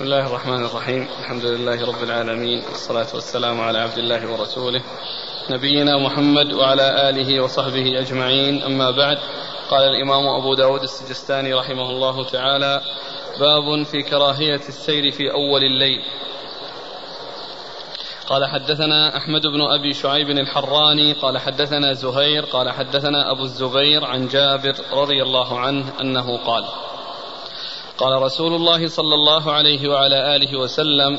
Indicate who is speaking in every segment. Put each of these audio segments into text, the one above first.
Speaker 1: بسم الله الرحمن الرحيم. الحمد لله رب العالمين. والصلاة والسلام على عبد الله ورسوله. نبينا محمد وعلى آله وصحبه أجمعين. أما بعد قال الإمام أبو داود السجستاني رحمه الله تعالى باب في كراهية السير في أول الليل. قال حدثنا أحمد بن أبي شعيب الحراني قال حدثنا زهير قال حدثنا أبو الزبير عن جابر رضي الله عنه أنه قال قال رسول الله صلى الله عليه وعلى آله وسلم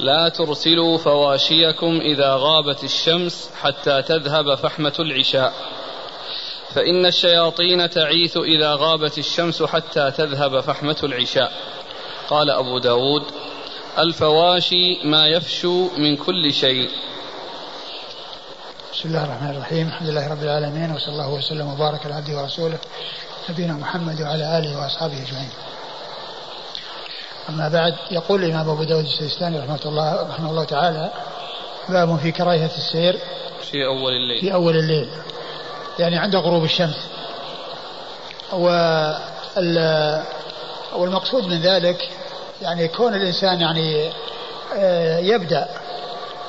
Speaker 1: لا ترسلوا فواشيكم إذا غابت الشمس حتى تذهب فحمة العشاء. فإن الشياطين تعيث إذا غابت الشمس حتى تذهب فحمة العشاء. قال أبو داود الفواشي ما يفشو من كل شيء.
Speaker 2: بسم الله الرحمن الرحيم. الحمد لله رب العالمين وصلى الله وسلم وبارك على عبده ورسوله نبينا محمد وعلى آله وأصحابه أجمعين. أما بعد يقول الإمام أبو داود السيستاني رحمة الله رحمه الله تعالى باب في كراهية السير
Speaker 1: في أول الليل.
Speaker 2: في أول الليل يعني عند غروب الشمس. والمقصود من ذلك يعني كون الإنسان يعني آه، يبدأ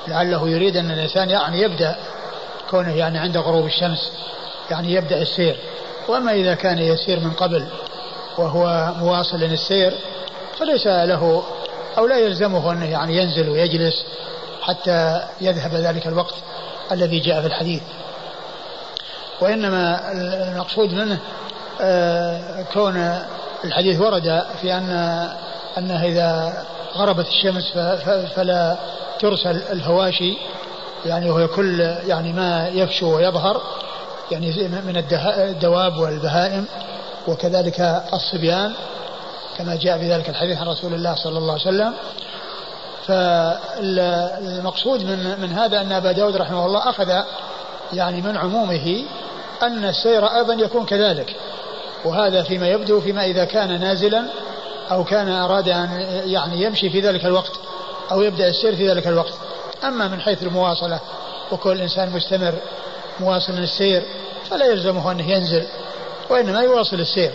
Speaker 2: لعله يريد أن الإنسان يعني يبدأ كونه يعني عند غروب الشمس يعني يبدأ السير. وأما إذا كان يسير من قبل وهو مواصل للسير فليس له أو لا يلزمه أنه يعني ينزل ويجلس حتى يذهب ذلك الوقت الذي جاء في الحديث. وإنما المقصود منه آه، كون الحديث ورد في أن أنها إذا غربت الشمس فلا ترسل الهواشي يعني وهي كل يعني ما يفشو ويظهر يعني من الدواب والبهائم وكذلك الصبيان كما جاء في ذلك الحديث عن رسول الله صلى الله عليه وسلم. فالمقصود من من هذا أن أبا داود رحمه الله أخذ يعني من عمومه أن السير أيضا يكون كذلك. وهذا فيما يبدو فيما إذا كان نازلا أو كان أراد أن يعني يمشي في ذلك الوقت أو يبدأ السير في ذلك الوقت. أما من حيث المواصلة وكل إنسان مستمر مواصل السير فلا يلزمه أنه ينزل وإنما يواصل السير.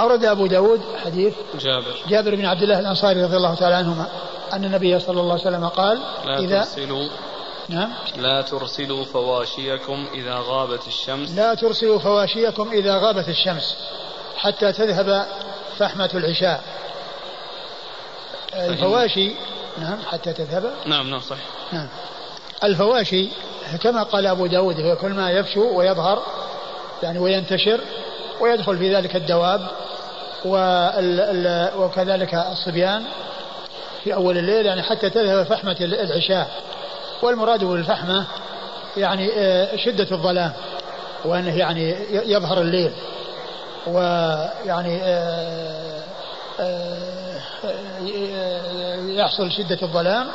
Speaker 2: أورد أبو داود حديث
Speaker 1: جابر.
Speaker 2: جابر بن عبد الله الأنصاري رضي الله تعالى عنهما أن النبي صلى الله عليه وسلم قال
Speaker 1: لا إذا ترسلوا
Speaker 2: نعم.
Speaker 1: لا ترسلوا فواشيكم إذا غابت الشمس.
Speaker 2: لا ترسلوا فواشيكم إذا غابت الشمس حتى تذهب فحمة العشاء. الفواشي نعم حتى تذهب.
Speaker 1: نعم نعم صحيح.
Speaker 2: نعم. الفواشي كما قال أبو داود هو كل ما يفشو ويظهر يعني وينتشر ويدخل في ذلك الدواب. وكذلك الصبيان في أول الليل يعني حتى تذهب فحمة العشاء. والمراد بالفحمة يعني آه، شدة الظلام وأنه يعني يظهر الليل. ويعني آه، آه، يحصل شدة الظلام.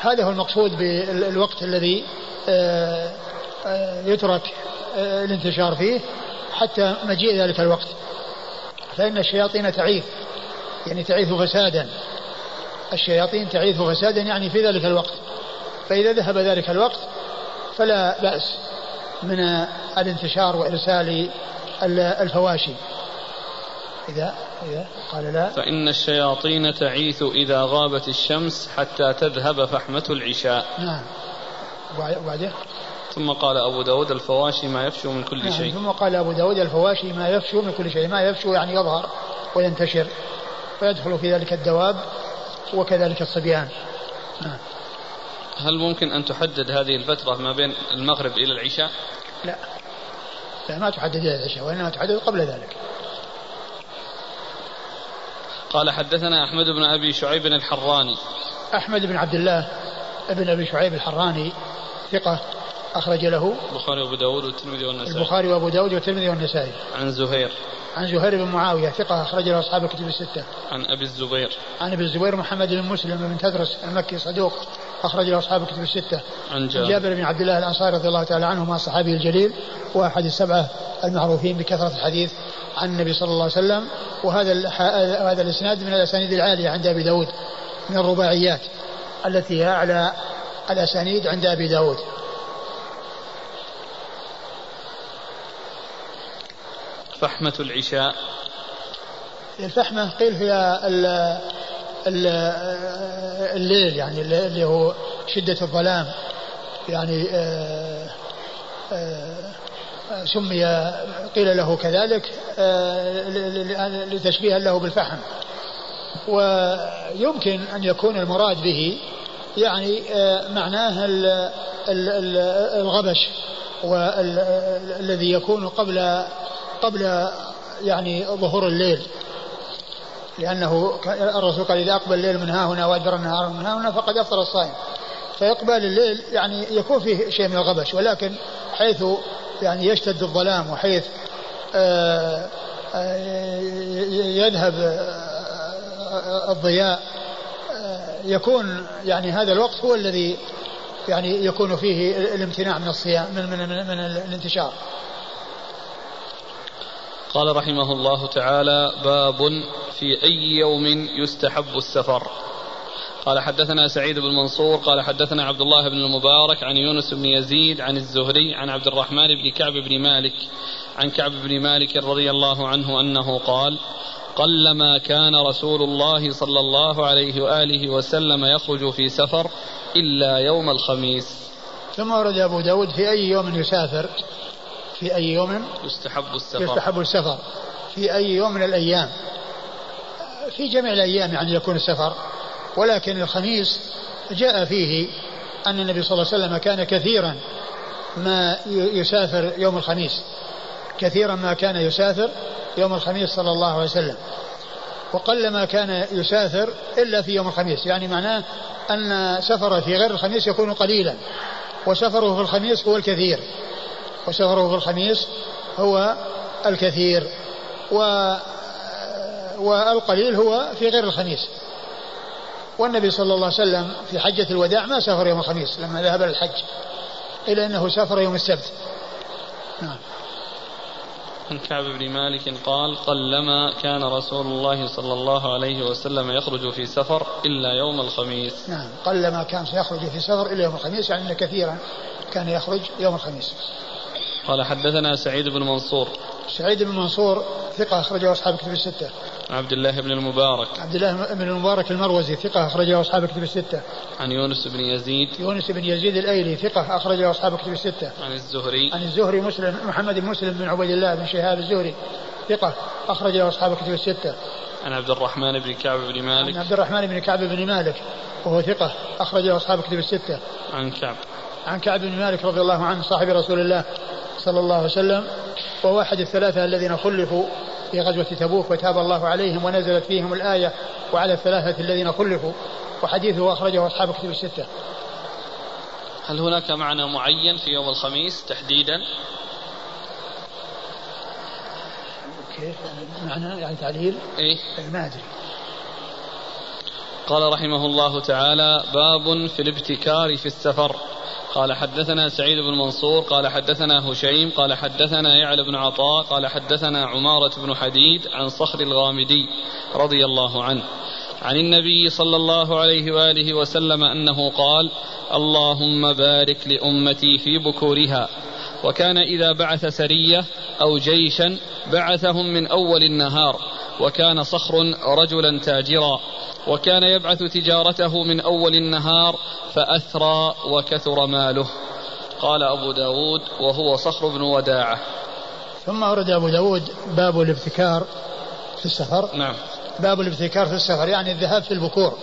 Speaker 2: هذا هو المقصود بالوقت الذي يترك الانتشار فيه حتى مجيء ذلك الوقت. فإن الشياطين تعيث يعني تعيث فسادا. الشياطين تعيث فسادا يعني في ذلك الوقت. فإذا ذهب ذلك الوقت فلا بأس من الانتشار وإرسال الفواشي. إذا إذا قال لا.
Speaker 1: فإن الشياطين تعيث إذا غابت الشمس حتى تذهب فحمة العشاء.
Speaker 2: نعم. وبعده
Speaker 1: ثم قال أبو داود الفواشي ما يفشو من كل
Speaker 2: نعم
Speaker 1: شيء.
Speaker 2: ثم قال أبو داود الفواشي ما يفشو من كل شيء ما يفشو يعني يظهر وينتشر ويدخل في ذلك الدواب وكذلك الصبيان. نعم.
Speaker 1: هل ممكن أن تحدد هذه الفترة ما بين المغرب إلى العشاء؟
Speaker 2: لا. لا ما تحدد إلى العشاء وإنما تحدد قبل ذلك.
Speaker 1: قال حدثنا أحمد بن أبي شعيب الحراني.
Speaker 2: أحمد بن عبد الله بن أبي شعيب الحراني ثقة. أخرج له
Speaker 1: البخاري وأبو داود والترمذي والنسائي.
Speaker 2: البخاري وأبو داود والترمذي والنسائي.
Speaker 1: عن زهير.
Speaker 2: عن زهير بن معاوية ثقة أخرج له أصحاب الكتب الستة.
Speaker 1: عن أبي الزبير.
Speaker 2: عن أبي الزبير محمد بن مسلم بن تدرس المكي صدوق أخرج له أصحاب الكتب الستة.
Speaker 1: عن جابر,
Speaker 2: جابر بن عبد الله الأنصاري رضي الله تعالى عنه مع الصحابي الجليل وأحد السبعة المعروفين بكثرة الحديث عن النبي صلى الله عليه وسلم. وهذا هذا الإسناد من الأسانيد العالية عند أبي داود من الرباعيات التي هي أعلى الأسانيد عند أبي داود.
Speaker 1: فحمة العشاء.
Speaker 2: الفحمة قيل هي الليل يعني اللي هو شدة الظلام. يعني آه، آه، سمي قيل له كذلك آه، لتشبيها له بالفحم. ويمكن أن يكون المراد به يعني معناه الغبش والذي يكون قبل قبل يعني ظهور الليل لأنه الرسول قال إذا أقبل الليل من ها هنا وأدبر النهار من ها هنا فقد أفطر الصائم فإقبال الليل يعني يكون فيه شيء من الغبش ولكن حيث يعني يشتد الظلام وحيث آه، آه، يذهب آه، الضياء يكون يعني هذا الوقت هو الذي يعني يكون فيه الامتناع من الصيام من من من, من الانتشار.
Speaker 1: قال رحمه الله تعالى باب في أي يوم يستحب السفر. قال حدثنا سعيد بن منصور قال حدثنا عبد الله بن المبارك عن يونس بن يزيد عن الزهري عن عبد الرحمن بن كعب بن مالك عن كعب بن مالك رضي الله عنه أنه قال قلما كان رسول الله صلى الله عليه وآله وسلم يخرج في سفر إلا يوم الخميس.
Speaker 2: ثم ورد أبو داود في أي يوم يسافر؟ في أي يوم؟
Speaker 1: يستحب السفر.
Speaker 2: يستحب السفر. في أي يوم من الأيام. في جميع الأيام يعني يكون السفر. ولكن الخميس جاء فيه أن النبي صلى الله عليه وسلم كان كثيرا ما يسافر يوم الخميس. كثيرا ما كان يسافر يوم الخميس صلى الله عليه وسلم. وقل ما كان يسافر إلا في يوم الخميس. يعني معناه أن سفره في غير الخميس يكون قليلا. وسفره في الخميس هو الكثير. وسفره في الخميس هو الكثير و والقليل هو في غير الخميس. والنبي صلى الله عليه وسلم في حجة الوداع ما سافر يوم الخميس لما ذهب للحج إلا أنه سافر يوم السبت.
Speaker 1: نعم. عن كعب بن مالك قال قلما كان رسول الله صلى الله عليه وسلم يخرج في سفر إلا يوم الخميس.
Speaker 2: نعم. قلما كان سيخرج في سفر إلا يوم الخميس يعني كثيرا كان يخرج يوم الخميس.
Speaker 1: قال حدثنا سعيد بن منصور.
Speaker 2: سعيد بن منصور ثقة أخرجه أصحاب كتب الستة.
Speaker 1: عبد الله بن المبارك.
Speaker 2: عبد الله بن المبارك المروزي ثقة أخرجه أصحاب كتب الستة.
Speaker 1: عن يونس بن يزيد.
Speaker 2: يونس بن يزيد الأيلي ثقة أخرجه أصحاب كتب الستة.
Speaker 1: عن الزهري.
Speaker 2: عن الزهري مسلم محمد بن مسلم بن عبيد الله بن شهاب الزهري ثقة أخرجه أصحاب كتب الستة.
Speaker 1: عن عبد الرحمن بن كعب بن مالك.
Speaker 2: عن عبد الرحمن بن كعب بن مالك وهو ثقة أخرجه أصحاب كتب الستة.
Speaker 1: عن كعب.
Speaker 2: عن كعب بن مالك رضي الله عنه صاحب رسول الله. صلى الله عليه وسلم وهو أحد الثلاثة الذين خلفوا في غزوة تبوك وتاب الله عليهم ونزلت فيهم الآية وعلى الثلاثة الذين خلفوا وحديثه أخرجه أصحاب كتب الستة.
Speaker 1: هل هناك معنى معين في يوم الخميس تحديدا؟
Speaker 2: كيف؟ معنى يعني تعليل
Speaker 1: إيه.
Speaker 2: ما أدري.
Speaker 1: قال رحمه الله تعالى باب في الابتكار في السفر. قال حدثنا سعيد بن منصور قال حدثنا هشيم قال حدثنا يعلى بن عطاء قال حدثنا عمارة بن حديد عن صخر الغامدي رضي الله عنه. عن النبي صلى الله عليه وآله وسلم أنه قال اللهم بارك لأمتي في بكورها وكان إذا بعث سرية أو جيشا بعثهم من أول النهار وكان صخر رجلا تاجرا وكان يبعث تجارته من أول النهار فأثرى وكثر ماله. قال أبو داود وهو صخر بن وداعة.
Speaker 2: ثم أورد أبو داود باب الابتكار في السفر.
Speaker 1: نعم.
Speaker 2: باب الابتكار في السفر يعني الذهاب في البكور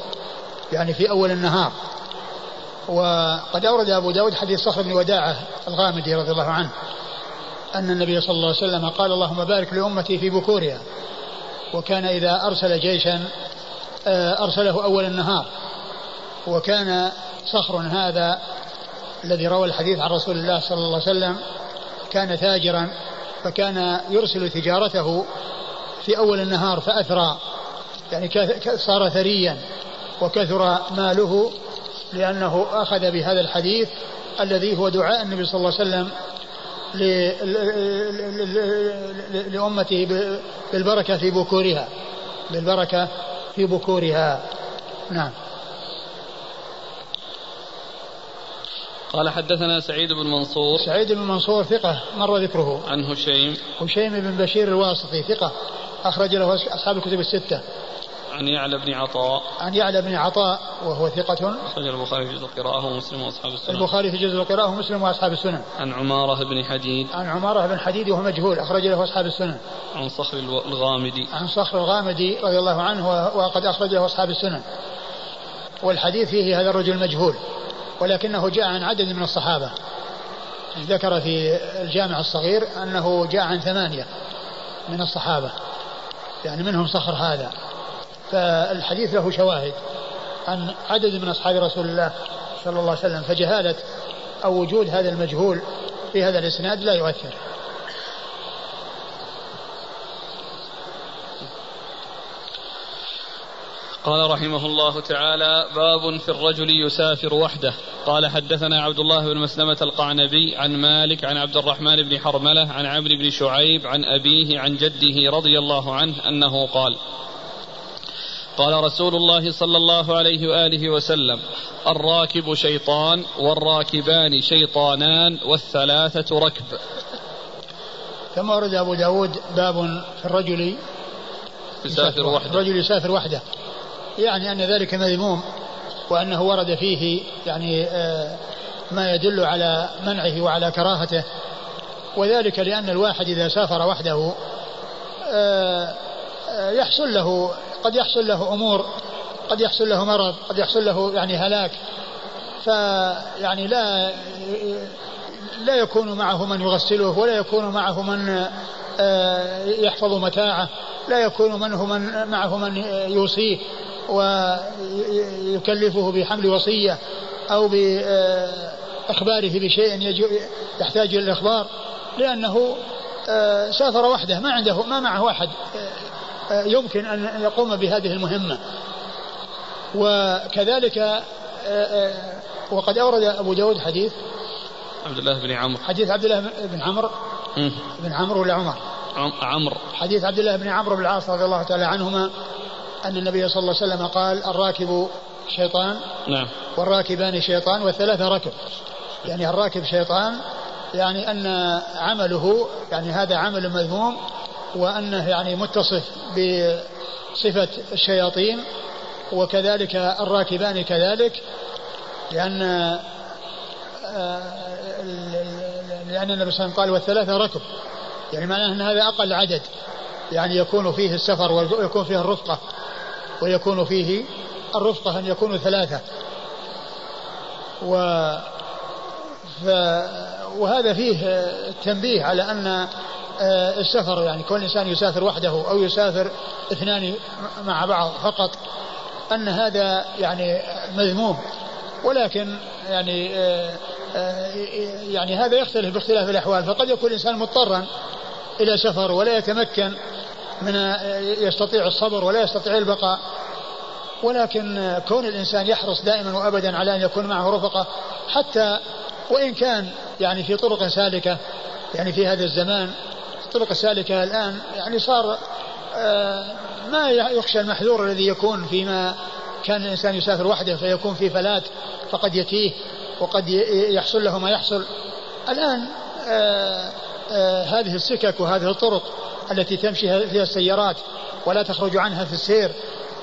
Speaker 2: يعني في أول النهار. وقد أورد أبو داود حديث صخر بن وداعة الغامدي رضي الله عنه أن النبي صلى الله عليه وسلم قال اللهم بارك لأمتي في بكورها. وكان إذا أرسل جيشا أرسله أول النهار. وكان صخر هذا الذي روى الحديث عن رسول الله صلى الله عليه وسلم كان تاجرا فكان يرسل تجارته في أول النهار فأثرى. يعني صار ثريا وكثر ماله لأنه أخذ بهذا الحديث الذي هو دعاء النبي صلى الله عليه وسلم لأمته بالبركة في بكورها. بالبركة في بكورها. نعم.
Speaker 1: قال حدثنا سعيد بن منصور.
Speaker 2: سعيد بن منصور ثقة مر ذكره.
Speaker 1: عن هشيم.
Speaker 2: هشيم بن بشير الواسطي ثقة أخرج له أصحاب الكتب الستة.
Speaker 1: عن يعلى بن عطاء.
Speaker 2: عن يعلى بن عطاء وهو ثقة.
Speaker 1: أخرج البخاري في جزء القراءة ومسلم وأصحاب السنن.
Speaker 2: البخاري في جزء القراءة ومسلم وأصحاب السنن.
Speaker 1: عن عمارة بن حديد.
Speaker 2: عن عمارة بن حديد وهو مجهول أخرج له أصحاب السنن.
Speaker 1: عن صخر الغامدي.
Speaker 2: عن صخر الغامدي رضي الله عنه وقد أخرج له أصحاب السنن. والحديث فيه هذا الرجل مجهول ولكنه جاء عن عدد من الصحابة. ذكر في الجامع الصغير أنه جاء عن ثمانية من الصحابة. يعني منهم صخر هذا. فالحديث له شواهد. عن عدد من أصحاب رسول الله صلى الله عليه وسلم فجهالة أو وجود هذا المجهول في هذا الإسناد لا يؤثر.
Speaker 1: قال رحمه الله تعالى باب في الرجل يسافر وحده. قال حدثنا عبد الله بن مسلمة القعنبي عن مالك عن عبد الرحمن بن حرملة عن عمرو بن شعيب عن أبيه عن جده رضي الله عنه أنه قال قال رسول الله صلى الله عليه وآله وسلم الراكب شيطان والراكبان شيطانان والثلاثة ركب.
Speaker 2: ثم ورد أبو داود باب في الرجل
Speaker 1: يسافر وحده.
Speaker 2: الرجل يسافر وحده. يعني أن ذلك مذموم وأنه ورد فيه يعني آه، ما يدل على منعه وعلى كراهته. وذلك لأن الواحد إذا سافر وحده آه، آه، يحصل له قد يحصل له أمور قد يحصل له مرض قد يحصل له يعني هلاك فيعني لا لا يكون معه من يغسله ولا يكون معه من يحفظ متاعه لا يكون منه من معه من يوصيه ويكلفه بحمل وصية أو بإخباره بشيء يحتاج إلى الإخبار لأنه آه، سافر وحده ما عنده ما معه أحد. آه، يمكن أن يقوم بهذه المهمة. وكذلك آه، وقد أورد أبو داود حديث.
Speaker 1: عبد الله بن عمرو.
Speaker 2: حديث عبد الله بن عمرو. بن عمرو ولا عمر.
Speaker 1: عمرو.
Speaker 2: حديث عبد الله بن عمرو بن العاص رضي الله تعالى عنهما أن النبي صلى الله عليه وسلم قال الراكب شيطان
Speaker 1: نعم.
Speaker 2: والراكبان شيطان والثلاثة ركب. يعني الراكب شيطان يعني أن عمله يعني هذا عمل مذموم وأنه يعني متصف بصفة الشياطين وكذلك الراكبان كذلك لأن آه، لأن النبي صلى الله عليه وسلم قال والثلاثة ركب. يعني معناه أن هذا أقل عدد. يعني يكون فيه السفر ويكون فيه الرفقة ويكون فيه الرفقة أن يكونوا ثلاثة. و ف... وهذا فيه تنبيه على أن السفر يعني كل إنسان يسافر وحده أو يسافر اثنان مع بعض فقط أن هذا يعني مذموم. ولكن يعني آه، آه، يعني هذا يختلف باختلاف الأحوال. فقد يكون الإنسان مضطرا إلى سفر ولا يتمكن من يستطيع الصبر ولا يستطيع البقاء. ولكن كون الإنسان يحرص دائما وأبدا على أن يكون معه رفقة حتى وإن كان يعني في طرق سالكة يعني في هذا الزمان الطرق السالكة الآن يعني صار آه، ما يخشى المحذور الذي يكون فيما كان الإنسان يسافر وحده فيكون في فلات فقد يتيه وقد يحصل له ما يحصل. الآن آه، آه، هذه السكك وهذه الطرق التي تمشي فيها السيارات ولا تخرج عنها في السير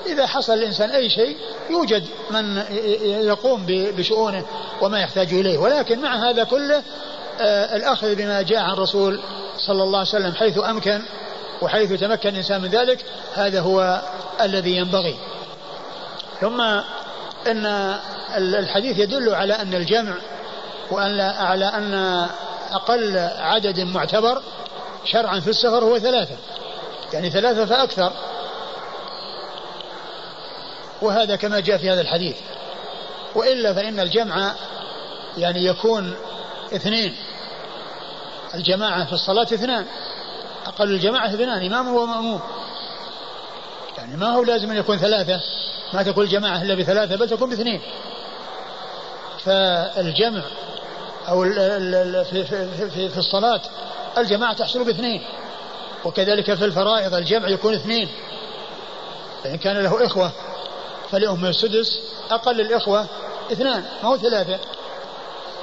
Speaker 2: إذا حصل الإنسان أي شيء يوجد من يقوم بشؤونه وما يحتاج إليه. ولكن مع هذا كله الأخذ بما جاء عن الرسول صلى الله عليه وسلم حيث أمكن وحيث تمكن الإنسان من ذلك هذا هو الذي ينبغي. ثم أن الحديث يدل على أن الجمع وأن على أن أقل عدد معتبر شرعا في السفر هو ثلاثة. يعني ثلاثة فأكثر. وهذا كما جاء في هذا الحديث. وإلا فإن الجمع يعني يكون اثنين. الجماعة في الصلاة اثنان. أقل الجماعة اثنان إمام ومأموم يعني ما هو لازم أن يكون ثلاثة؟ ما تكون الجماعة إلا بثلاثة بل تكون باثنين. فالجمع أو في, في, في, في الصلاة الجماعة تحصل باثنين. وكذلك في الفرائض الجمع يكون اثنين. فإن كان له إخوة فلأم السدس أقل الإخوة اثنان ما هو ثلاثة.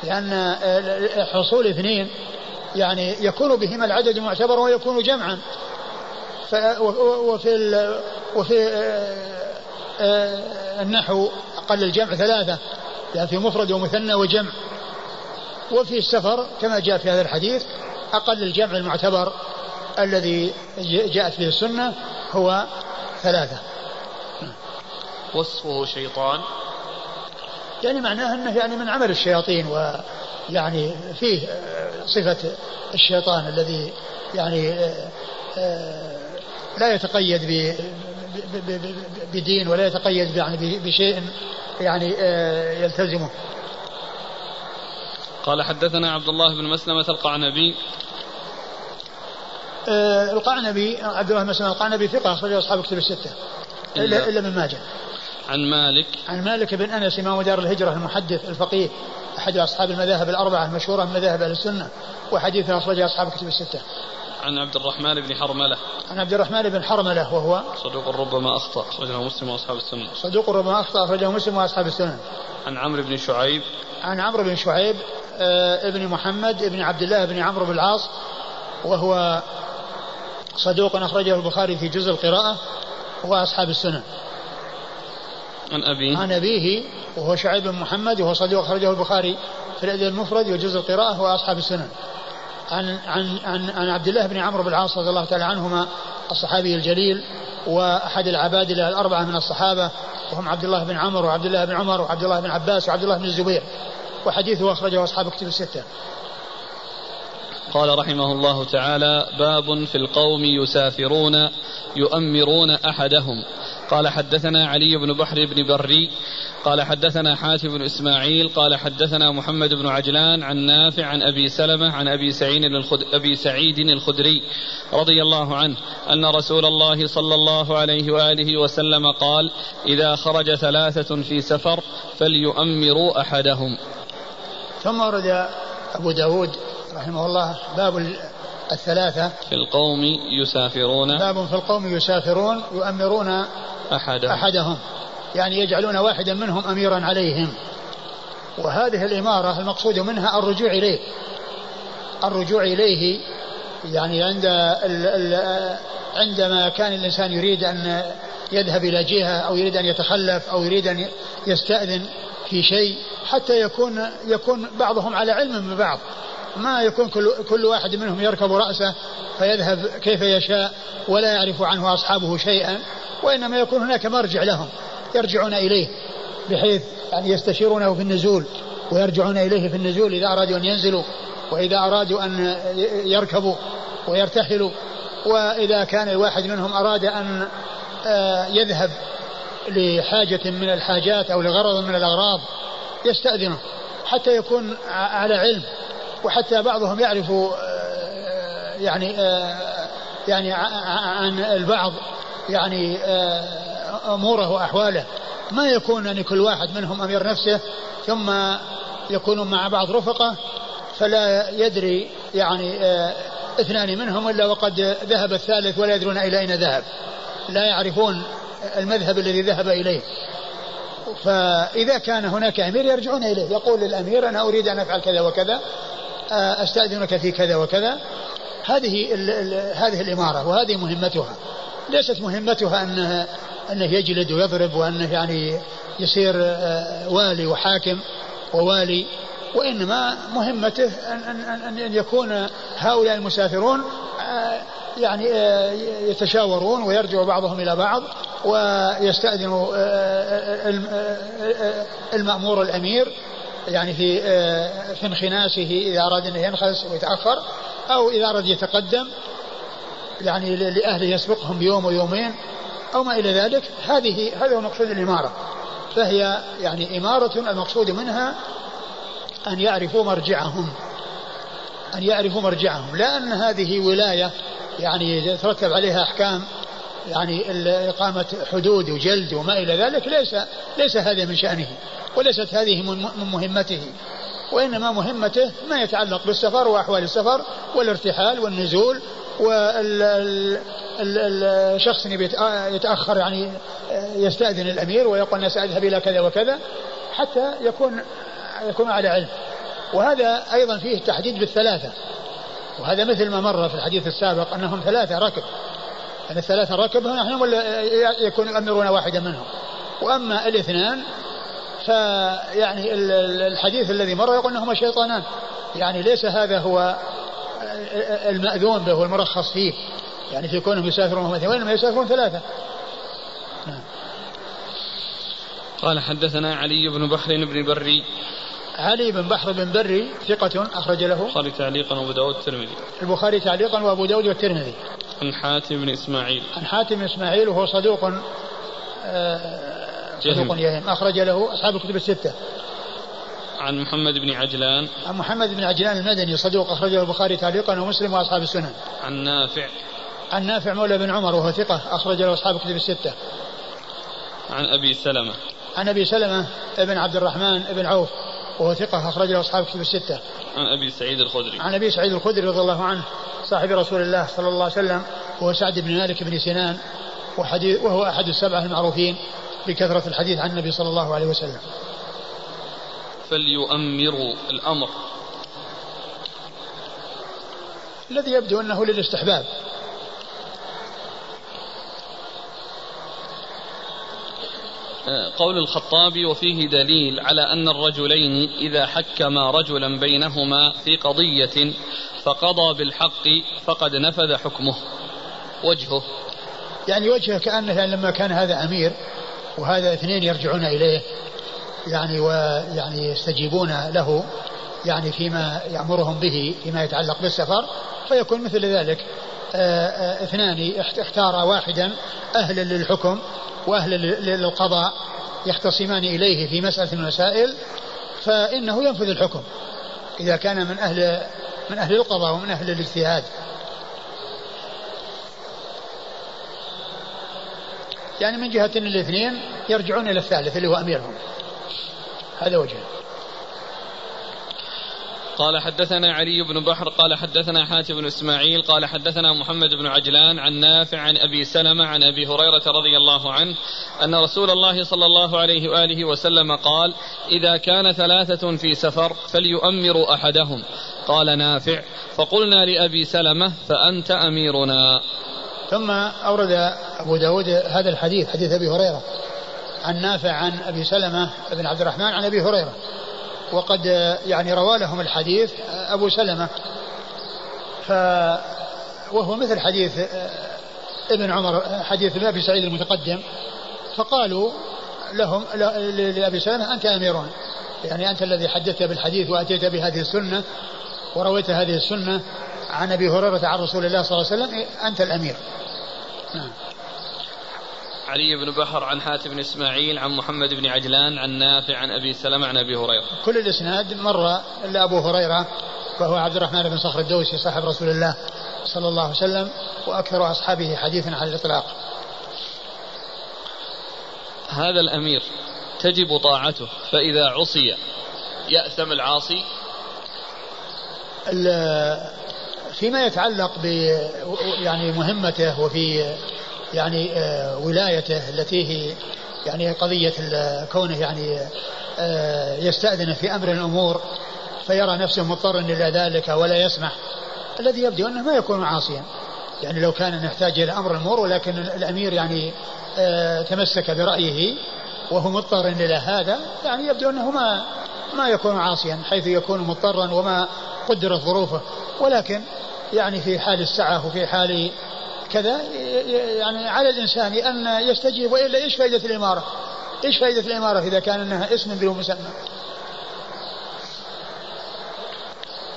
Speaker 2: لأن حصول اثنين يعني يكون بهما العدد المعتبر ويكون جمعا. وفي وفي آه، النحو أقل الجمع ثلاثة يعني في مفرد ومثنى وجمع. وفي السفر كما جاء في هذا الحديث أقل الجمع المعتبر الذي جاءت به السنة هو ثلاثة.
Speaker 1: وصفه شيطان.
Speaker 2: يعني معناه أنه يعني من عمل الشياطين ويعني فيه آه، صفة الشيطان الذي يعني آه، آه، لا يتقيد بدين ولا يتقيد يعني بشيء يعني يلتزمه.
Speaker 1: قال حدثنا عبد الله بن مسلمة القعنبي.
Speaker 2: القعنبي عبد الله بن مسلمة القعنبي ثقة أخرجه أصحاب كتب الستة إلا, إلا من ماجه.
Speaker 1: عن مالك.
Speaker 2: عن مالك بن أنس إمام دار الهجرة المحدث الفقيه. أحد أصحاب المذاهب الأربعة المشهورة من مذاهب أهل السنة وحديثه أخرجه أصحاب كتب الستة.
Speaker 1: عن عبد الرحمن بن حرملة
Speaker 2: عن عبد الرحمن بن حرملة وهو
Speaker 1: صدوق ربما أخطأ أخرجه مسلم وأصحاب السنة.
Speaker 2: صدوق ربما أخطأ أخرجه مسلم وأصحاب السنة.
Speaker 1: عن عمرو بن شعيب
Speaker 2: عن عمرو بن شعيب آه ابن محمد ابن عبد الله بن عمرو بن العاص وهو صدوق أخرجه البخاري في جزء القراءة واصحاب السنن.
Speaker 1: عن أبيه.
Speaker 2: عن أبيه وهو شعيب بن محمد وهو صديق أخرجه البخاري في الأدب المفرد وجزء القراءة وأصحاب السنن. عن عن عن عن عبد الله بن عمرو بن العاص رضي الله تعالى عنهما الصحابي الجليل وأحد العبادلة الأربعة من الصحابة وهم عبد الله بن عمرو وعبد الله بن عمر وعبد الله بن عباس وعبد الله بن الزبير. وحديثه أخرجه أصحاب كتب الستة.
Speaker 1: قال رحمه الله تعالى باب في القوم يسافرون يؤمرون أحدهم. قال حدثنا علي بن بحر بن بري قال حدثنا حاتم بن إسماعيل قال حدثنا محمد بن عجلان عن نافع عن أبي سلمة عن أبي سعيد أبي سعيد الخدري رضي الله عنه أن رسول الله صلى الله عليه وآله وسلم قال إذا خرج ثلاثة في سفر فليؤمروا أحدهم.
Speaker 2: ثم ورد أبو داود رحمه الله باب الثلاثة.
Speaker 1: في القوم يسافرون.
Speaker 2: باب في القوم يسافرون يؤمرون
Speaker 1: أحدهم,
Speaker 2: أحدهم. يعني يجعلون واحدا منهم أميرا عليهم. وهذه الإمارة المقصود منها الرجوع إليه. الرجوع إليه يعني عند ال ال عندما كان الإنسان يريد أن يذهب إلى جهة أو يريد أن يتخلف أو يريد أن يستأذن في شيء حتى يكون يكون بعضهم على علم من بعض. ما يكون كل, كل واحد منهم يركب رأسه فيذهب كيف يشاء ولا يعرف عنه أصحابه شيئا وإنما يكون هناك مرجع لهم يرجعون إليه بحيث يعني يستشيرونه في النزول ويرجعون إليه في النزول إذا أرادوا أن ينزلوا وإذا أرادوا أن يركبوا ويرتحلوا. وإذا كان الواحد منهم أراد أن آه، يذهب لحاجة من الحاجات أو لغرض من الأغراض يستأذنه حتى يكون على علم. وحتى بعضهم يعرف آه، يعني آه، يعني عن البعض يعني آه، أموره وأحواله. ما يكون ان كل واحد منهم أمير نفسه ثم يكونون مع بعض رفقة فلا يدري يعني اثنان منهم إلا وقد ذهب الثالث ولا يدرون إلى أين ذهب. لا يعرفون المذهب الذي ذهب إليه. فإذا كان هناك أمير يرجعون إليه يقول للأمير أنا أريد أن أفعل كذا وكذا أستأذنك في كذا وكذا. هذه هذه الإمارة وهذه مهمتها. ليست مهمتها انه أنه يجلد ويضرب وأنه يعني يصير آه، والي وحاكم ووالي وإنما مهمته ان ان ان يكون هؤلاء المسافرون آه، يعني آه، يتشاورون ويرجع بعضهم إلى بعض ويستأذن المأمور الأمير يعني في آه، في انخناسه إذا أراد أن ينخس ويتأخر أو إذا أراد يتقدم يعني لأهله يسبقهم بيوم ويومين أو ما إلى ذلك هذه هذا هو مقصود الإمارة. فهي يعني إمارة المقصود منها أن يعرفوا مرجعهم أن يعرفوا مرجعهم لا أن هذه ولاية يعني يترتب عليها أحكام يعني إقامة حدود وجلد وما إلى ذلك ليس ليس هذا من شأنه وليست هذه من مهمته. وإنما مهمته ما يتعلق بالسفر وأحوال السفر والارتحال والنزول والشخص يتأخر يعني يستأذن الأمير ويقول أنا سأذهب إلى كذا وكذا حتى يكون يكون على علم. وهذا أيضا فيه التحديد بالثلاثة. وهذا مثل ما مر في الحديث السابق أنهم ثلاثة ركب. أن الثلاثة ركب نحن ولا يكون يؤمرون واحدا منهم. وأما الاثنان فيعني الحديث الذي مر يقول أنهما شيطانان. يعني ليس هذا هو المأذون به والمرخص فيه. يعني في كونهم يسافرون هم اثنين وإنما يسافرون ثلاثة. نعم.
Speaker 1: قال حدثنا علي بن بحر بن بري.
Speaker 2: علي بن بحر بن بري ثقة أخرج له.
Speaker 1: البخاري تعليقا وأبو داود والترمذي
Speaker 2: البخاري تعليقا وأبو داود والترمذي.
Speaker 1: عن حاتم بن إسماعيل.
Speaker 2: عن حاتم بن إسماعيل وهو صدوق آه، صدوق يهم. أخرج له أصحاب الكتب الستة.
Speaker 1: عن محمد بن عجلان.
Speaker 2: عن محمد بن عجلان المدني صدوق أخرجه البخاري تعليقا ومسلم وأصحاب السنن.
Speaker 1: عن نافع.
Speaker 2: عن نافع مولى بن عمر وهو ثقة أخرج له أصحاب الكتب الستة.
Speaker 1: عن أبي سلمة.
Speaker 2: عن أبي سلمة بن عبد الرحمن بن عوف. وهو ثقة أخرج له أصحاب الكتب الستة.
Speaker 1: عن أبي سعيد الخدري.
Speaker 2: عن أبي سعيد الخدري رضي الله عنه صاحب رسول الله صلى الله عليه وسلم وهو سعد بن مالك بن سنان وحديث وهو أحد السبعة المعروفين بكثرة الحديث عن النبي صلى الله عليه وسلم.
Speaker 1: فليؤمروا الأمر.
Speaker 2: الذي يبدو أنه للاستحباب.
Speaker 1: قول الخطابي وفيه دليل على أن الرجلين إذا حكما رجلا بينهما في قضية فقضى بالحق فقد نفذ حكمه. وجهه.
Speaker 2: يعني وجهه كأنه لما كان هذا أمير وهذا اثنين يرجعون إليه يعني ويعني يستجيبون له يعني فيما يأمرهم به فيما يتعلق بالسفر فيكون مثل ذلك. آه، آه، اثنان اختار واحدا أهلا للحكم وأهلا للقضاء يختصمان إليه في مسألة من المسائل فإنه ينفذ الحكم. إذا كان من أهل من أهل القضاء ومن أهل الاجتهاد. يعني من جهة الاثنين يرجعون إلى الثالث اللي هو أميرهم. هذا وجهه
Speaker 1: قال حدثنا علي بن بحر قال حدثنا حاتم بن إسماعيل قال حدثنا محمد بن عجلان عن نافع عن أبي سلمة عن أبي هريرة رضي الله عنه أن رسول الله صلى الله عليه وآله وسلم قال: إذا كان ثلاثة في سفر فليؤمروا أحدهم. قال نافع: فقلنا لأبي سلمة فأنت أميرنا.
Speaker 2: ثم أورد أبو داود هذا الحديث حديث أبي هريرة عن نافع عن أبي سلمة بن عبد الرحمن عن أبي هريرة وقد يعني روى لهم الحديث أبو سلمة. ف وهو مثل حديث ابن عمر حديث ابن أبي سعيد المتقدم. فقالوا لهم لأبي سلمة أنت أميرون. يعني أنت الذي حدثت بالحديث وأتيت بهذه السنة ورويت هذه السنة عن أبي هريرة عن رسول الله صلى الله عليه وسلم أنت الأمير. نعم.
Speaker 1: علي بن بحر عن حاتم بن إسماعيل عن محمد بن عجلان عن نافع عن أبي سلمة عن أبي هريرة.
Speaker 2: كل الإسناد مر إلا أبو هريرة وهو عبد الرحمن بن صخر الدوسي صاحب رسول الله صلى الله عليه وسلم وأكثر أصحابه حديثا على الإطلاق.
Speaker 1: هذا الأمير تجب طاعته فإذا عصي يأثم العاصي.
Speaker 2: فيما يتعلق ب يعني مهمته وفي يعني آه، ولايته التي هي يعني قضية كونه يعني آه، يستأذن في أمر الأمور فيرى نفسه مضطرا إلى ذلك ولا يسمح. الذي يبدو أنه ما يكون عاصيا. يعني لو كان يحتاج إلى أمر الأمور ولكن الأمير يعني آه، تمسك برأيه وهو مضطر إلى هذا يعني يبدو أنه ما ما يكون عاصيا حيث يكون مضطرا وما قدرت ظروفه. ولكن يعني في حال السعة وفي حال كذا يعني على الإنسان أن يستجيب وإلا إيش فائدة الإمارة؟ إيش فائدة الإمارة إذا كان أنها اسم بدون مسمى؟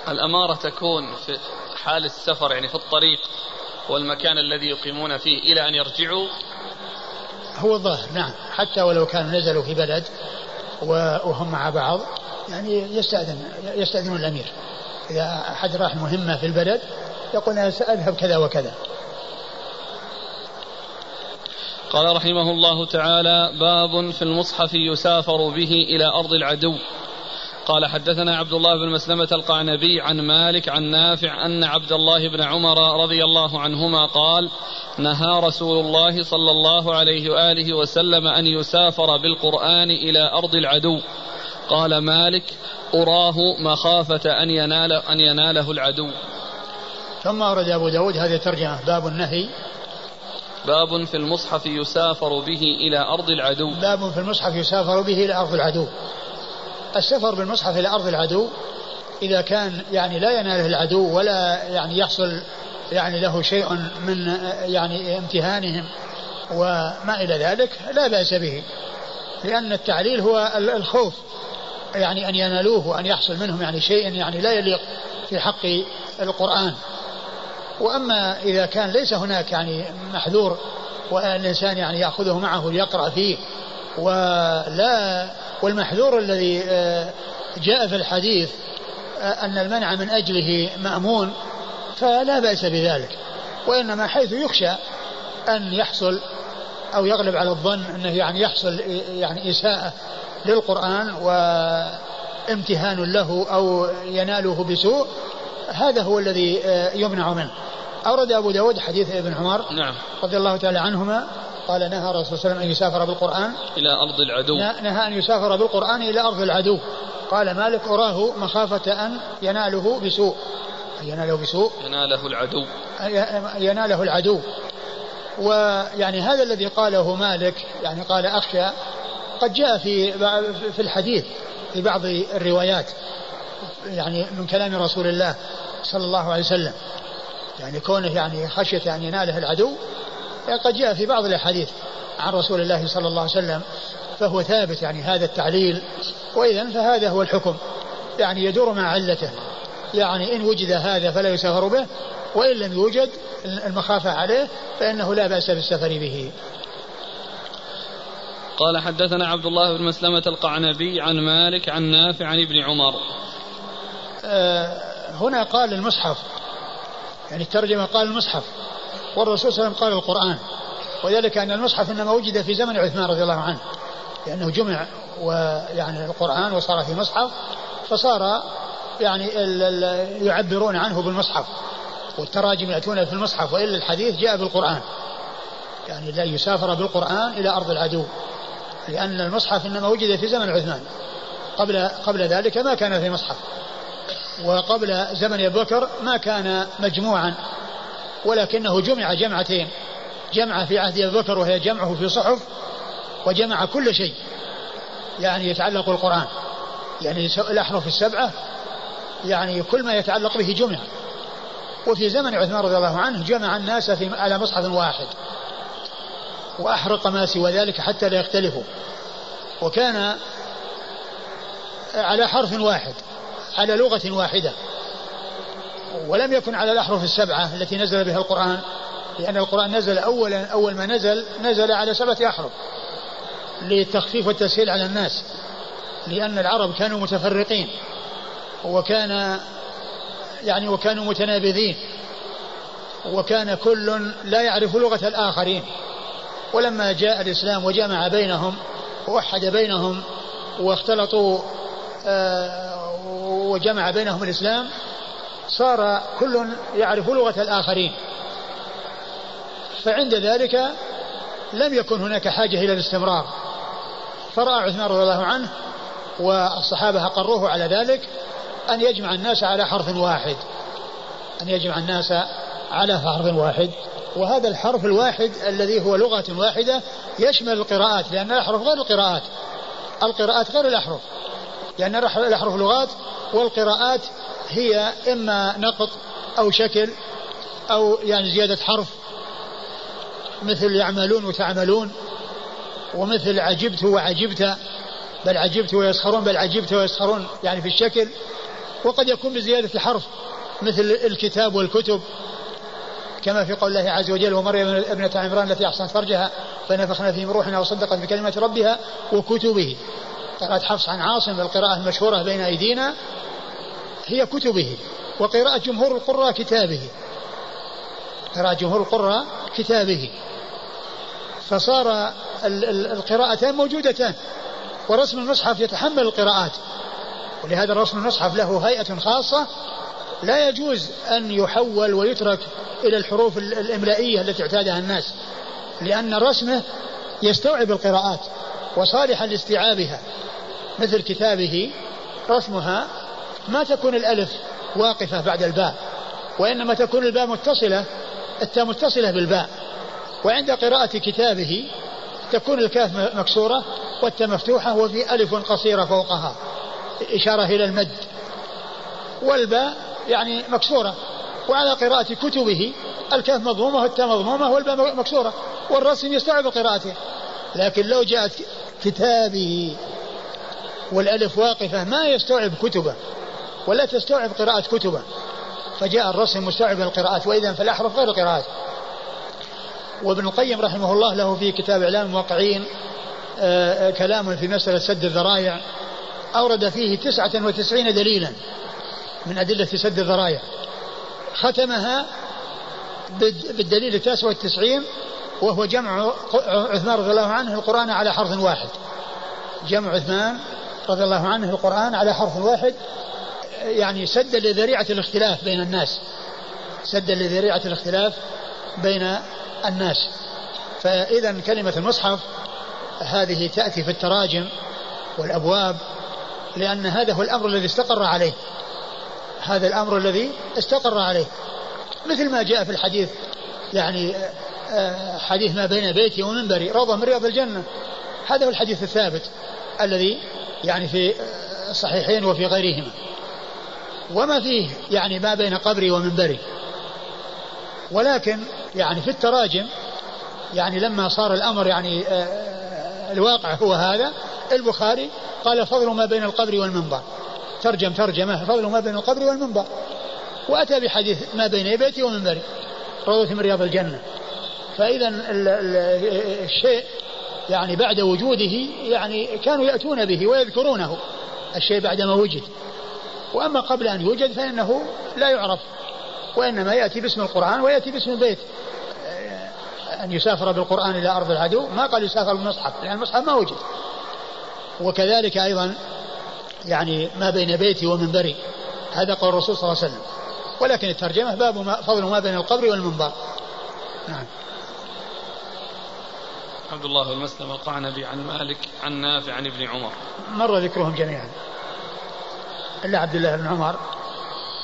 Speaker 1: الأمارة تكون في حال السفر يعني في الطريق والمكان الذي يقيمون فيه إلى أن يرجعوا؟
Speaker 2: هو الظاهر نعم. حتى ولو كانوا نزلوا في بلد وهم مع بعض يعني يستأذن يستأذن الأمير. إذا أحد راح مهمة في البلد يقول أنا سأذهب كذا وكذا.
Speaker 1: قال رحمه الله تعالى باب في المصحف يسافر به إلى أرض العدو. قال حدثنا عبد الله بن مسلمة القعنبي عن مالك عن نافع أن عبد الله بن عمر رضي الله عنهما قال نهى رسول الله صلى الله عليه وآله وسلم أن يسافر بالقرآن إلى أرض العدو. قال مالك أراه مخافة أن ينال أن يناله العدو.
Speaker 2: ثم أورد أبو داود هذه الترجمة باب النهي
Speaker 1: باب في المصحف يسافر به إلى أرض العدو.
Speaker 2: باب في المصحف يسافر به إلى أرض العدو. السفر بالمصحف إلى أرض العدو إذا كان يعني لا يناله العدو ولا يعني يحصل يعني له شيء من يعني امتهانهم وما إلى ذلك لا بأس به. لأن التعليل هو الخوف. يعني أن ينالوه وأن يحصل منهم يعني شيء يعني لا يليق في حق القرآن. وأما إذا كان ليس هناك يعني محذور والإنسان يعني يأخذه معه ليقرأ فيه ولا والمحذور الذي آه، جاء في الحديث آه، أن المنع من أجله مأمون فلا بأس بذلك وإنما حيث يخشى أن يحصل أو يغلب على الظن أنه يعني يحصل يعني إساءة للقرآن وامتهان له أو يناله بسوء هذا هو الذي آه، يمنع منه. أورد أبو داود حديث ابن عمر
Speaker 1: نعم.
Speaker 2: رضي الله تعالى عنهما قال نهى الرسول صلى الله عليه وسلم أن يسافر بالقرآن.
Speaker 1: إلى أرض العدو.
Speaker 2: نهى أن يسافر بالقرآن إلى أرض العدو. قال مالك أراه مخافة أن يناله بسوء. يناله بسوء.
Speaker 1: يناله العدو.
Speaker 2: يناله العدو. ويعني هذا الذي قاله مالك يعني قال أخشى قد جاء في في الحديث في بعض الروايات يعني من كلام رسول الله صلى الله عليه وسلم. يعني كونه يعني خشية أن يناله العدو قد جاء في بعض الأحاديث عن رسول الله صلى الله عليه وسلم فهو ثابت يعني هذا التعليل وإذا فهذا هو الحكم يعني يدور مع علته يعني إن وجد هذا فلا يسافر به وإن لم يوجد المخافة عليه فإنه لا بأس بالسفر به.
Speaker 1: قال حدثنا عبد الله بن مسلمة القعنبي عن مالك عن نافع عن ابن عمر.
Speaker 2: آه هنا قال المصحف يعني الترجمة قال المصحف والرسول صلى الله عليه وسلم قال القرآن. وذلك أن المصحف إنما وجد في زمن عثمان رضي الله عنه لأنه جمع ويعني القرآن وصار في مصحف فصار يعني يعبرون عنه بالمصحف والتراجم يأتون في المصحف وإلا الحديث جاء بالقرآن. يعني لا يسافر بالقرآن إلى أرض العدو لأن المصحف إنما وجد في زمن عثمان. قبل قبل ذلك ما كان في مصحف. وقبل زمن أبي بكر ما كان مجموعا ولكنه جمع جمعتين جمع في عهد أبي بكر وهي جمعه في صحف وجمع كل شيء يعني يتعلق بالقرآن يعني الأحرف السبعة يعني كل ما يتعلق به جمع. وفي زمن عثمان رضي الله عنه جمع الناس في على مصحف واحد وأحرق ما سوى ذلك حتى لا يختلفوا وكان على حرف واحد. على لغة واحدة ولم يكن على الأحرف السبعة التي نزل بها القرآن لأن القرآن نزل أولا أول ما نزل نزل على سبعة أحرف للتخفيف والتسهيل على الناس لأن العرب كانوا متفرقين وكان يعني وكانوا متنابذين وكان كل لا يعرف لغة الآخرين. ولما جاء الإسلام وجمع بينهم ووحد بينهم واختلطوا وجمع بينهم الإسلام صار كل يعرف لغة الآخرين. فعند ذلك لم يكن هناك حاجة إلى الاستمرار. فرأى عثمان رضي الله عنه والصحابة أقروه على ذلك أن يجمع الناس على حرف واحد. أن يجمع الناس على حرف واحد. وهذا الحرف الواحد الذي هو لغة واحدة يشمل القراءات لأن الأحرف غير القراءات. القراءات غير الأحرف. لأن الأحرف لغات والقراءات هي إما نقط أو شكل أو يعني زيادة حرف. مثل يعملون وتعملون ومثل عجبت وعجبت بل عجبت ويسخرون بل عجبت ويسخرون يعني في الشكل. وقد يكون بزيادة حرف مثل الكتاب والكتب كما في قول الله عز وجل ومريم ابنة عمران التي أحصنت فرجها فنفخنا فيه روحنا وصدقت بكلمات ربها وكتبه. قراءة حفص عن عاصم القراءة المشهورة بين أيدينا هي كتبه وقراءة جمهور القراء كتابه. قراءة جمهور القراء كتابه. فصار القراءتان موجودتان ورسم المصحف يتحمل القراءات. ولهذا رسم المصحف له هيئة خاصة لا يجوز أن يحول ويترك إلى الحروف الإملائية التي اعتادها الناس لأن رسمه يستوعب القراءات. وصالحا لاستيعابها مثل كتابه رسمها ما تكون الألف واقفة بعد الباء وإنما تكون الباء متصلة التاء متصلة بالباء وعند قراءة كتابه تكون الكاف مكسورة والتاء مفتوحة وفي ألف قصيرة فوقها إشارة إلى المد. والباء يعني مكسورة وعلى قراءة كتبه الكاف مضمومة والتاء مضمومة والباء مكسورة والرسم يستوعب قراءته. لكن لو جاءت كتابه. والألف واقفة ما يستوعب كتبه ولا تستوعب قراءة كتبه. فجاء الرسم مستوعب القراءات وإذا فالأحرف غير القراءات. وابن القيم رحمه الله له في كتاب إعلام الموقعين آه، آه، كلام في مسألة سد الذرائع. أورد فيه تسعة وتسعين دليلا من أدلة سد الذرائع. ختمها بالدليل التاسع والتسعين وهو جمع عثمان رضي الله عنه القرآن على حرف واحد. جمع عثمان رضي الله عنه القرآن على حرف واحد يعني سدا لذريعة الاختلاف بين الناس. سدا لذريعة الاختلاف بين الناس. فإذا كلمة المصحف هذه تأتي في التراجم والأبواب لأن هذا هو الأمر الذي استقر عليه. هذا الأمر الذي استقر عليه. مثل ما جاء في الحديث يعني حديث ما بين بيتي ومنبري روضة من رياض الجنة. هذا هو الحديث الثابت الذي يعني في الصحيحين وفي غيرهما. وما فيه يعني ما بين قبري ومنبري. ولكن يعني في التراجم يعني لما صار الأمر يعني آه، آه، الواقع هو هذا البخاري قال فضل ما بين القبر والمنبر. ترجم ترجمة فضل ما بين القبر والمنبر. وأتى بحديث ما بين بيتي ومنبري روضة من رياض الجنة. فإذا الشيء يعني بعد وجوده يعني كانوا يأتون به ويذكرونه الشيء بعدما وجد. وأما قبل أن يوجد فإنه لا يعرف وإنما يأتي باسم القرآن ويأتي باسم البيت. أن يسافر بالقرآن إلى أرض العدو ما قال يسافر بالمصحف لأن المصحف ما وجد. وكذلك أيضا يعني ما بين بيتي ومنبري هذا قول الرسول صلى الله عليه وسلم. ولكن الترجمة باب ما فضل ما بين القبر والمنبر. نعم.
Speaker 1: عبد الله المسلم القعنبي عن مالك عن نافع عن ابن عمر.
Speaker 2: مر ذكرهم جميعا. إلا عبد الله بن عمر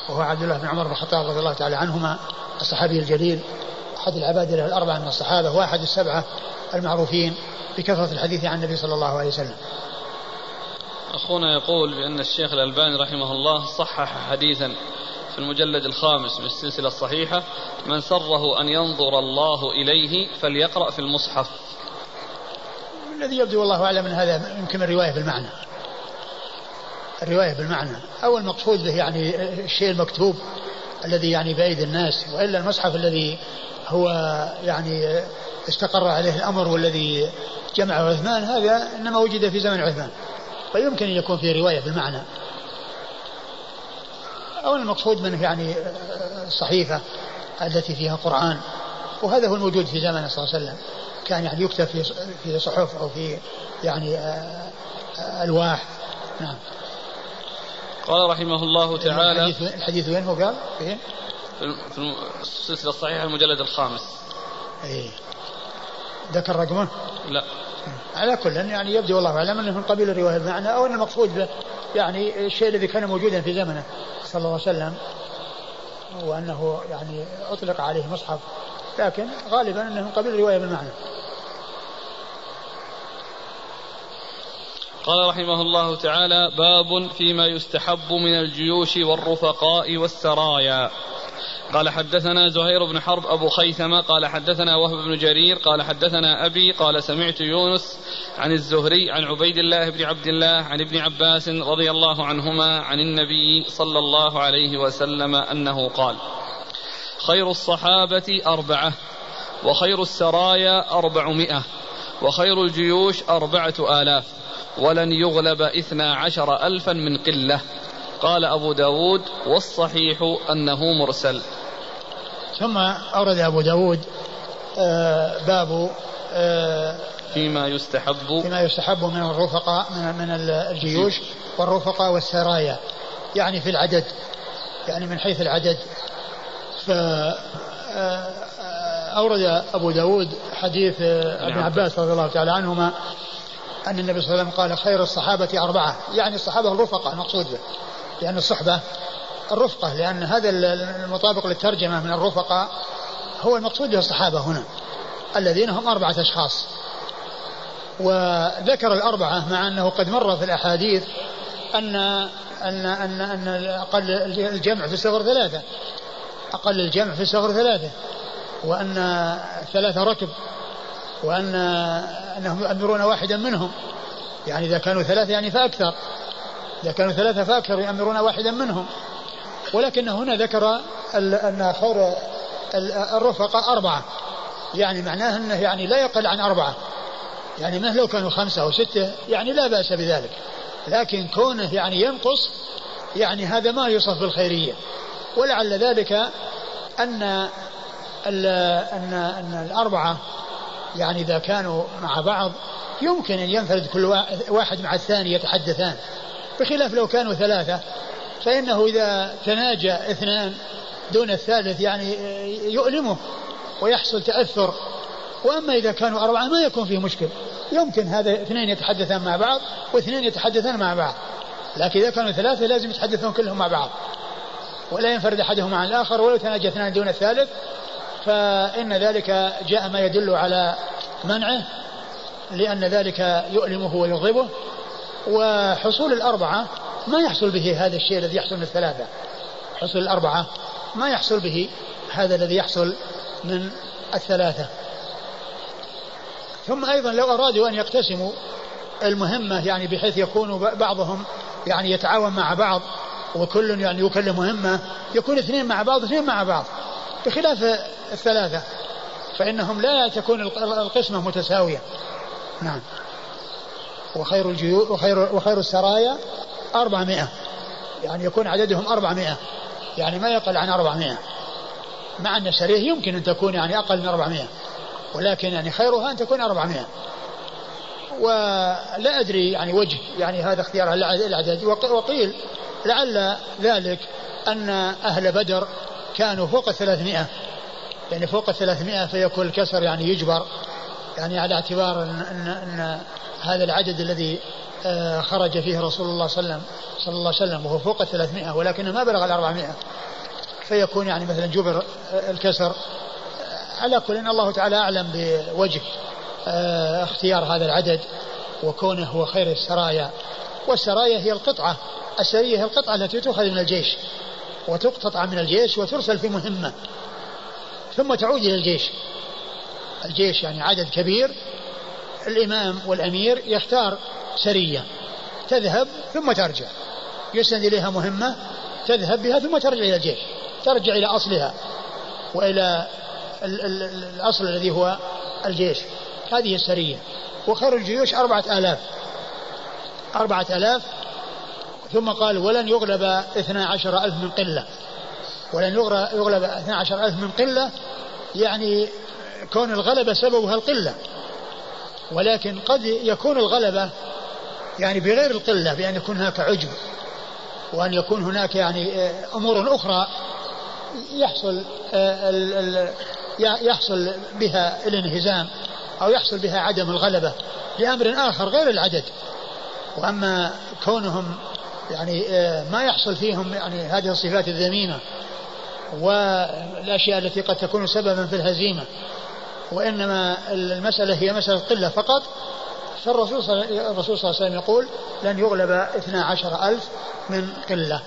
Speaker 2: وهو عبد الله بن عمر بن الخطاب رضي الله تعالى عنهما الصحابي الجليل أحد العبادلة الأربعة من الصحابة وأحد السبعة المعروفين بكثرة الحديث عن النبي صلى الله عليه وسلم.
Speaker 1: أخونا يقول بأن الشيخ الألباني رحمه الله صحح حديثا في المجلد الخامس من السلسلة الصحيحة من سره أن ينظر الله إليه فليقرأ في المصحف.
Speaker 2: الذي يبدو والله أعلم من هذا يمكن الرواية بالمعنى. الرواية بالمعنى. أو المقصود به يعني الشيء المكتوب الذي يعني بأيدي الناس وإلا المصحف الذي هو يعني استقر عليه الأمر والذي جمعه عثمان هذا إنما وجد في زمن عثمان. فيمكن أن يكون في رواية بالمعنى. أو المقصود منه يعني الصحيفة التي فيها قرآن وهذا هو الموجود في زمنه صلى الله عليه وسلم. كان يعني يكتب في في صحف أو في يعني ألواح نعم
Speaker 1: قال رحمه الله تعالى
Speaker 2: الحديث, الحديث وين هو قال؟ فين؟
Speaker 1: في السلسلة الصحيحة المجلد الخامس
Speaker 2: إيه ذكر رقمه؟
Speaker 1: لا
Speaker 2: على كل يعني يبدو والله أعلم أنه من قبيل الرواية بمعنى أو أن المقصود به يعني الشيء الذي كان موجودا في زمنه صلى الله عليه وسلم وأنه يعني أطلق عليه مصحف لكن غالبا أنه من قبيل الروايه بالمعنى.
Speaker 1: قال رحمه الله تعالى باب فيما يستحب من الجيوش والرفقاء والسرايا قال حدثنا زهير بن حرب أبو خيثمة قال حدثنا وهب بن جرير قال حدثنا أبي قال سمعت يونس عن الزهري عن عبيد الله بن عبد الله عن ابن عباس رضي الله عنهما عن النبي صلى الله عليه وسلم أنه قال خير الصحابة أربعة وخير السرايا أربعمائة وخير الجيوش أربعة آلاف ولن يغلب إثنا عشر ألفا من قلة. قال أبو داود والصحيح أنه مرسل.
Speaker 2: ثم أورد أبو داود آه باب
Speaker 1: آه فيما يستحب.
Speaker 2: فيما يستحب من الرفقاء من, من الجيوش والرفقاء والسرايا يعني في العدد يعني من حيث العدد. ف آه، أورد أبو داود حديث آه، ابن عباس رضي الله تعالى عنهما أن النبي صلى الله عليه وسلم قال خير الصحابة أربعة. يعني الصحابة الرفقة المقصود به لأن الصحبة الرفقة لأن هذا المطابق للترجمة من الرفقاء هو المقصود به الصحابة هنا الذين هم أربعة أشخاص. وذكر الأربعة مع أنه قد مر في الأحاديث أن أن أن أن الجمع في السفر ثلاثة. أقل الجمع في السفر ثلاثة وأن ثلاثة ركب وأن أنهم يؤمرون واحدا منهم. يعني إذا كانوا ثلاثة يعني فأكثر إذا كانوا ثلاثة فأكثر يؤمرون واحدا منهم. ولكن هنا ذكر أن خير الرفقة أربعة. يعني معناه أنه يعني لا يقل عن أربعة. يعني ما لو كانوا خمسة أو ستة يعني لا بأس بذلك. لكن كونه يعني ينقص يعني هذا ما يوصف بالخيرية. ولعل ذلك أن أن أن الأربعة يعني إذا كانوا مع بعض يمكن أن ينفرد كل واحد مع الثاني يتحدثان. بخلاف لو كانوا ثلاثة فإنه إذا تناجى اثنان دون الثالث يعني يؤلمه ويحصل تأثر. وأما إذا كانوا أربعة ما يكون فيه مشكل. يمكن هذا اثنين يتحدثان مع بعض واثنين يتحدثان مع بعض. لكن إذا كانوا ثلاثة لازم يتحدثون كلهم مع بعض. ولا ينفرد أحدهم عن الآخر ولا يتناجى اثنان دون الثالث فإن ذلك جاء ما يدل على منعه لأن ذلك يؤلمه ويغضبه. وحصول الأربعة ما يحصل به هذا الشيء الذي يحصل من الثلاثة. حصول الأربعة ما يحصل به هذا الذي يحصل من الثلاثة. ثم أيضا لو أرادوا أن يقتسموا المهمة يعني بحيث يكون بعضهم يعني يتعاون مع بعض وكل يعني يكلم مهمة يكون اثنين مع بعض اثنين مع بعض بخلاف الثلاثة. فإنهم لا تكون القسمة متساوية. نعم. وخير الجيوش وخير وخير السرايا أربعمائة. يعني يكون عددهم أربعمائة. يعني ما يقل عن أربعمائة. مع أن السرية يمكن أن تكون يعني أقل من أربعمائة. ولكن يعني خيرها أن تكون أربعمائة. ولا أدري يعني وجه يعني هذا اختيار العدد وقيل لعل ذلك أن أهل بدر كانوا فوق الثلاثمائة. يعني فوق الثلاثمائة فيكون الكسر يعني يجبر يعني على اعتبار أن, أن, أن هذا العدد الذي آه، خرج فيه رسول الله صلى الله, صلى الله عليه وسلم وهو فوق الثلاثمائة ولكنه ما بلغ الأربعمائة. فيكون يعني مثلا جبر آه، الكسر. آه، على كل إن الله تعالى أعلم بوجه. اختيار هذا العدد وكونه هو خير السرايا. والسرايا هي القطعة السرية هي القطعة التي تؤخذ من الجيش وتقتطع من الجيش وترسل في مهمة ثم تعود إلى الجيش. الجيش يعني عدد كبير الإمام والأمير يختار سرية تذهب ثم ترجع. يسند إليها مهمة تذهب بها ثم ترجع إلى الجيش ترجع إلى أصلها وإلى الأصل الذي هو الجيش. هذه السرية وخير الجيوش أربعة آلاف. أربعة آلاف. ثم قال ولن يغلب اثنا عشر ألف من قلة. ولن يغلب اثنا عشر ألف من قلة يعني كون الغلبة سببها القلة. ولكن قد يكون الغلبة يعني بغير القلة بأن يكون هناك عجب وأن يكون هناك يعني آه، أمور أخرى يحصل آه، يحصل بها الانهزام. أو يحصل بها عدم الغلبة لأمر آخر غير العدد. وأما كونهم يعني آه، ما يحصل فيهم يعني هذه الصفات الذميمة والأشياء التي قد تكون سببا في الهزيمة وإنما المسألة هي مسألة قلة فقط فالرسول صلى الله عليه وسلم يقول لن يغلب اثنا عشر ألف من قلة.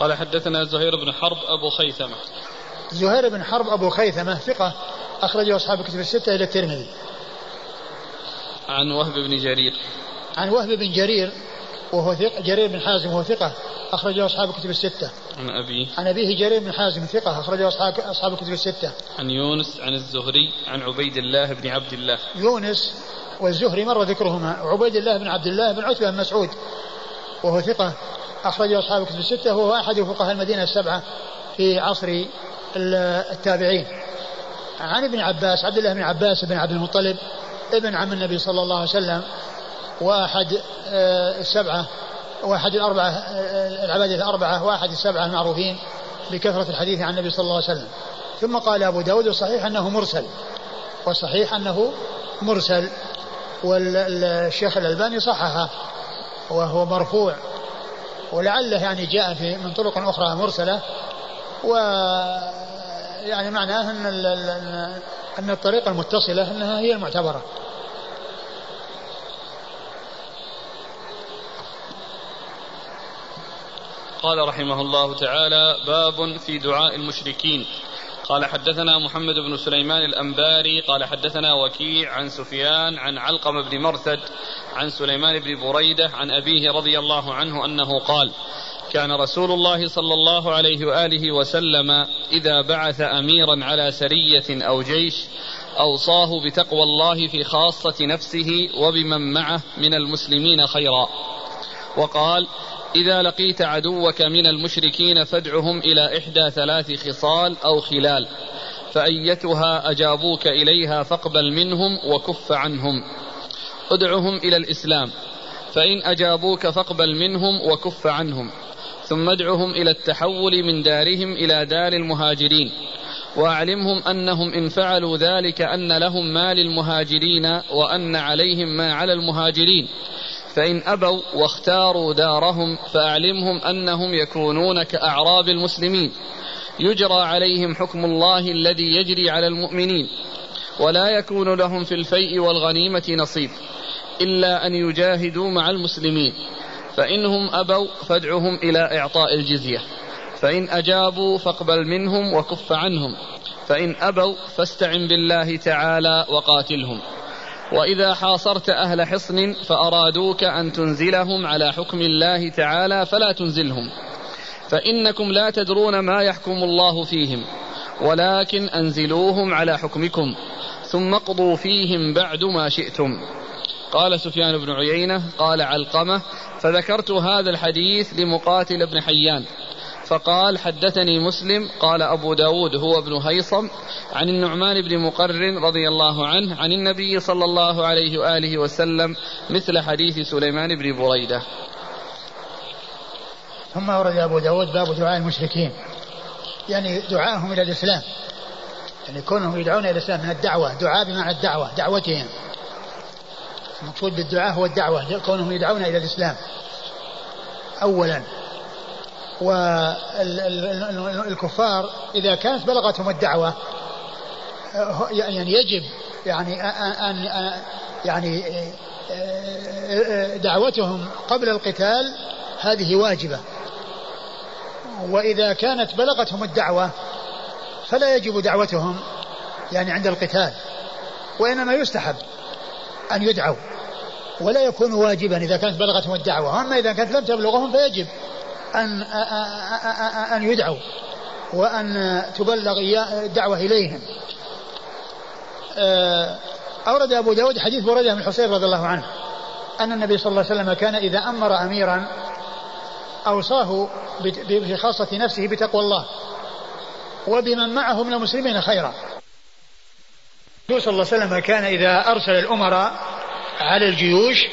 Speaker 1: قال حدثنا زهير بن حرب أبو خيثمة.
Speaker 2: زهير بن حرب أبو خيثمة ثقة أخرجه أصحاب الكتب الستة إلى الترمذي
Speaker 1: عن وهب بن جرير
Speaker 2: عن وهب بن جرير وهو ثقة جرير بن حازم وهو ثقة أخرجه أصحاب الكتب الستة.
Speaker 1: عن أبيه.
Speaker 2: عن أبيه جرير بن حازم ثقة أخرجه أصحاب أصحاب الكتب الستة.
Speaker 1: عن يونس عن الزهري عن عبيد الله بن عبد الله.
Speaker 2: يونس والزهري مر ذكرهما وعبيد الله بن عبد الله بن عتبة بن مسعود وهو ثقة أخرجه أصحاب الكتب الستة وهو أحد فقهاء المدينة السبعة في عصر التابعين. عن ابن عباس عبد الله بن عباس بن عبد المطلب ابن عم النبي صلى الله عليه وسلم واحد آه، السبعة واحد الأربعة آه، العبادة الأربعة واحد السبعة المعروفين بكثرة الحديث عن النبي صلى الله عليه وسلم. ثم قال أبو داود الصحيح أنه مرسل. والصحيح أنه مرسل. والشيخ الألباني صححه وهو مرفوع. ولعله يعني جاء في من طرق أخرى مرسلة. و يعني معناه أن أن الطريقة المتصلة أنها هي المعتبرة.
Speaker 1: قال رحمه الله تعالى باب في دعاء المشركين. قال حدثنا محمد بن سليمان الأنباري. قال حدثنا وكيع عن سفيان عن علقم بن مرثد عن سليمان بن بريدة عن أبيه رضي الله عنه أنه قال كان رسول الله صلى الله عليه وآله وسلم إذا بعث أميرا على سرية أو جيش أوصاه بتقوى الله في خاصة نفسه وبمن معه من المسلمين خيرا. وقال إذا لقيت عدوك من المشركين فادعهم إلى إحدى ثلاث خصال أو خلال فأيتها أجابوك إليها فاقبل منهم وكف عنهم. ادعهم إلى الإسلام فإن أجابوك فاقبل منهم وكف عنهم. ثم ادعهم إلى التحول من دارهم إلى دار المهاجرين. وأعلمهم أنهم إن فعلوا ذلك أن لهم ما للمهاجرين وأن عليهم ما على المهاجرين. فإن أبوا واختاروا دارهم فأعلمهم أنهم يكونون كأعراب المسلمين. يجرى عليهم حكم الله الذي يجري على المؤمنين. ولا يكون لهم في الفيء والغنيمة نصيب إلا أن يجاهدوا مع المسلمين. فإنهم أبوا فادعهم إلى إعطاء الجزية. فإن أجابوا فاقبل منهم وكف عنهم. فإن أبوا فاستعن بالله تعالى وقاتلهم. وإذا حاصرت أهل حصن فأرادوك أن تنزلهم على حكم الله تعالى فلا تنزلهم. فإنكم لا تدرون ما يحكم الله فيهم ولكن أنزلوهم على حكمكم ثم اقضوا فيهم بعد ما شئتم. قال سفيان بن عيينة قال علقمة فذكرت هذا الحديث لمقاتل بن حيان. فقال حدثني مسلم قال أبو داود هو ابن هيصم عن النعمان بن مقرن رضي الله عنه عن النبي صلى الله عليه وآله وسلم مثل حديث سليمان بن بريدة.
Speaker 2: ثم ورد أبو داود باب دعاء المشركين. يعني دعاءهم إلى الإسلام. يعني كونهم يدعون إلى الإسلام من الدعوة دعاء بمعنى الدعوة دعوتهم. المقصود بالدعاء هو الدعوة كونهم يدعون إلى الإسلام. أولا والكفار إذا كانت بلغتهم الدعوة يعني يجب يعني أن يعني دعوتهم قبل القتال هذه واجبة. وإذا كانت بلغتهم الدعوة فلا يجب دعوتهم يعني عند القتال وإنما يستحب. أن يدعوا ولا يكون واجبا إذا كانت بلغتهم الدعوة. أما إذا كانت لم تبلغهم فيجب أن أن يدعوا وأن تبلغ الدعوة إليهم. آه، أورد أبو داود حديث بريدة بن الحصين رضي الله عنه أن النبي صلى الله عليه وسلم كان إذا أمر أميرا أوصاه في خاصة نفسه بتقوى الله وبمن معه من المسلمين خيرا. النبي صلى الله عليه وسلم كان إذا أرسل الأمراء على الجيوش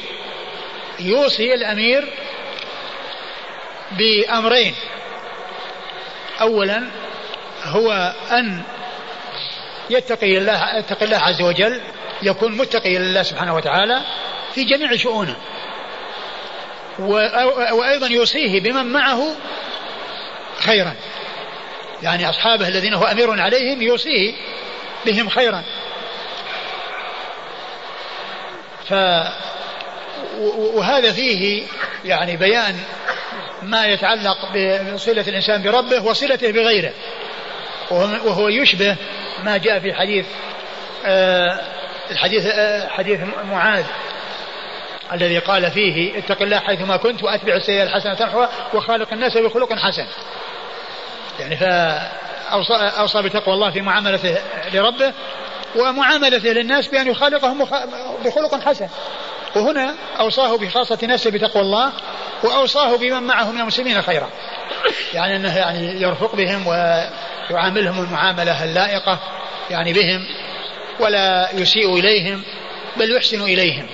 Speaker 2: يوصي الأمير بأمرين. أولا هو أن يتقي الله يتقي الله عز وجل يكون متقيا لله سبحانه وتعالى في جميع شؤونه. وأيضا يوصيه بمن معه خيرا. يعني أصحابه الذين هو أمير عليهم يوصيه بهم خيرا. وهذا فيه يعني بيان ما يتعلق بصلة الإنسان بربه وصلته بغيره وهو يشبه ما جاء في حديث آه، الحديث آه، حديث معاذ الذي قال فيه اتق الله حيثما كنت وأتبع السيئة الحسنة تمحوها وخالق الناس بخلق حسن. يعني فاوصى أوصى بتقوى الله في معاملته لربه ومعاملته للناس بأن يخالقهم بخلق حسن. وهنا أوصاه بخاصة نفسه بتقوى الله وأوصاه بمن معه من المسلمين خيرا. يعني أنه يعني يرفق بهم ويعاملهم المعاملة اللائقة يعني بهم ولا يسيء إليهم بل يحسن إليهم.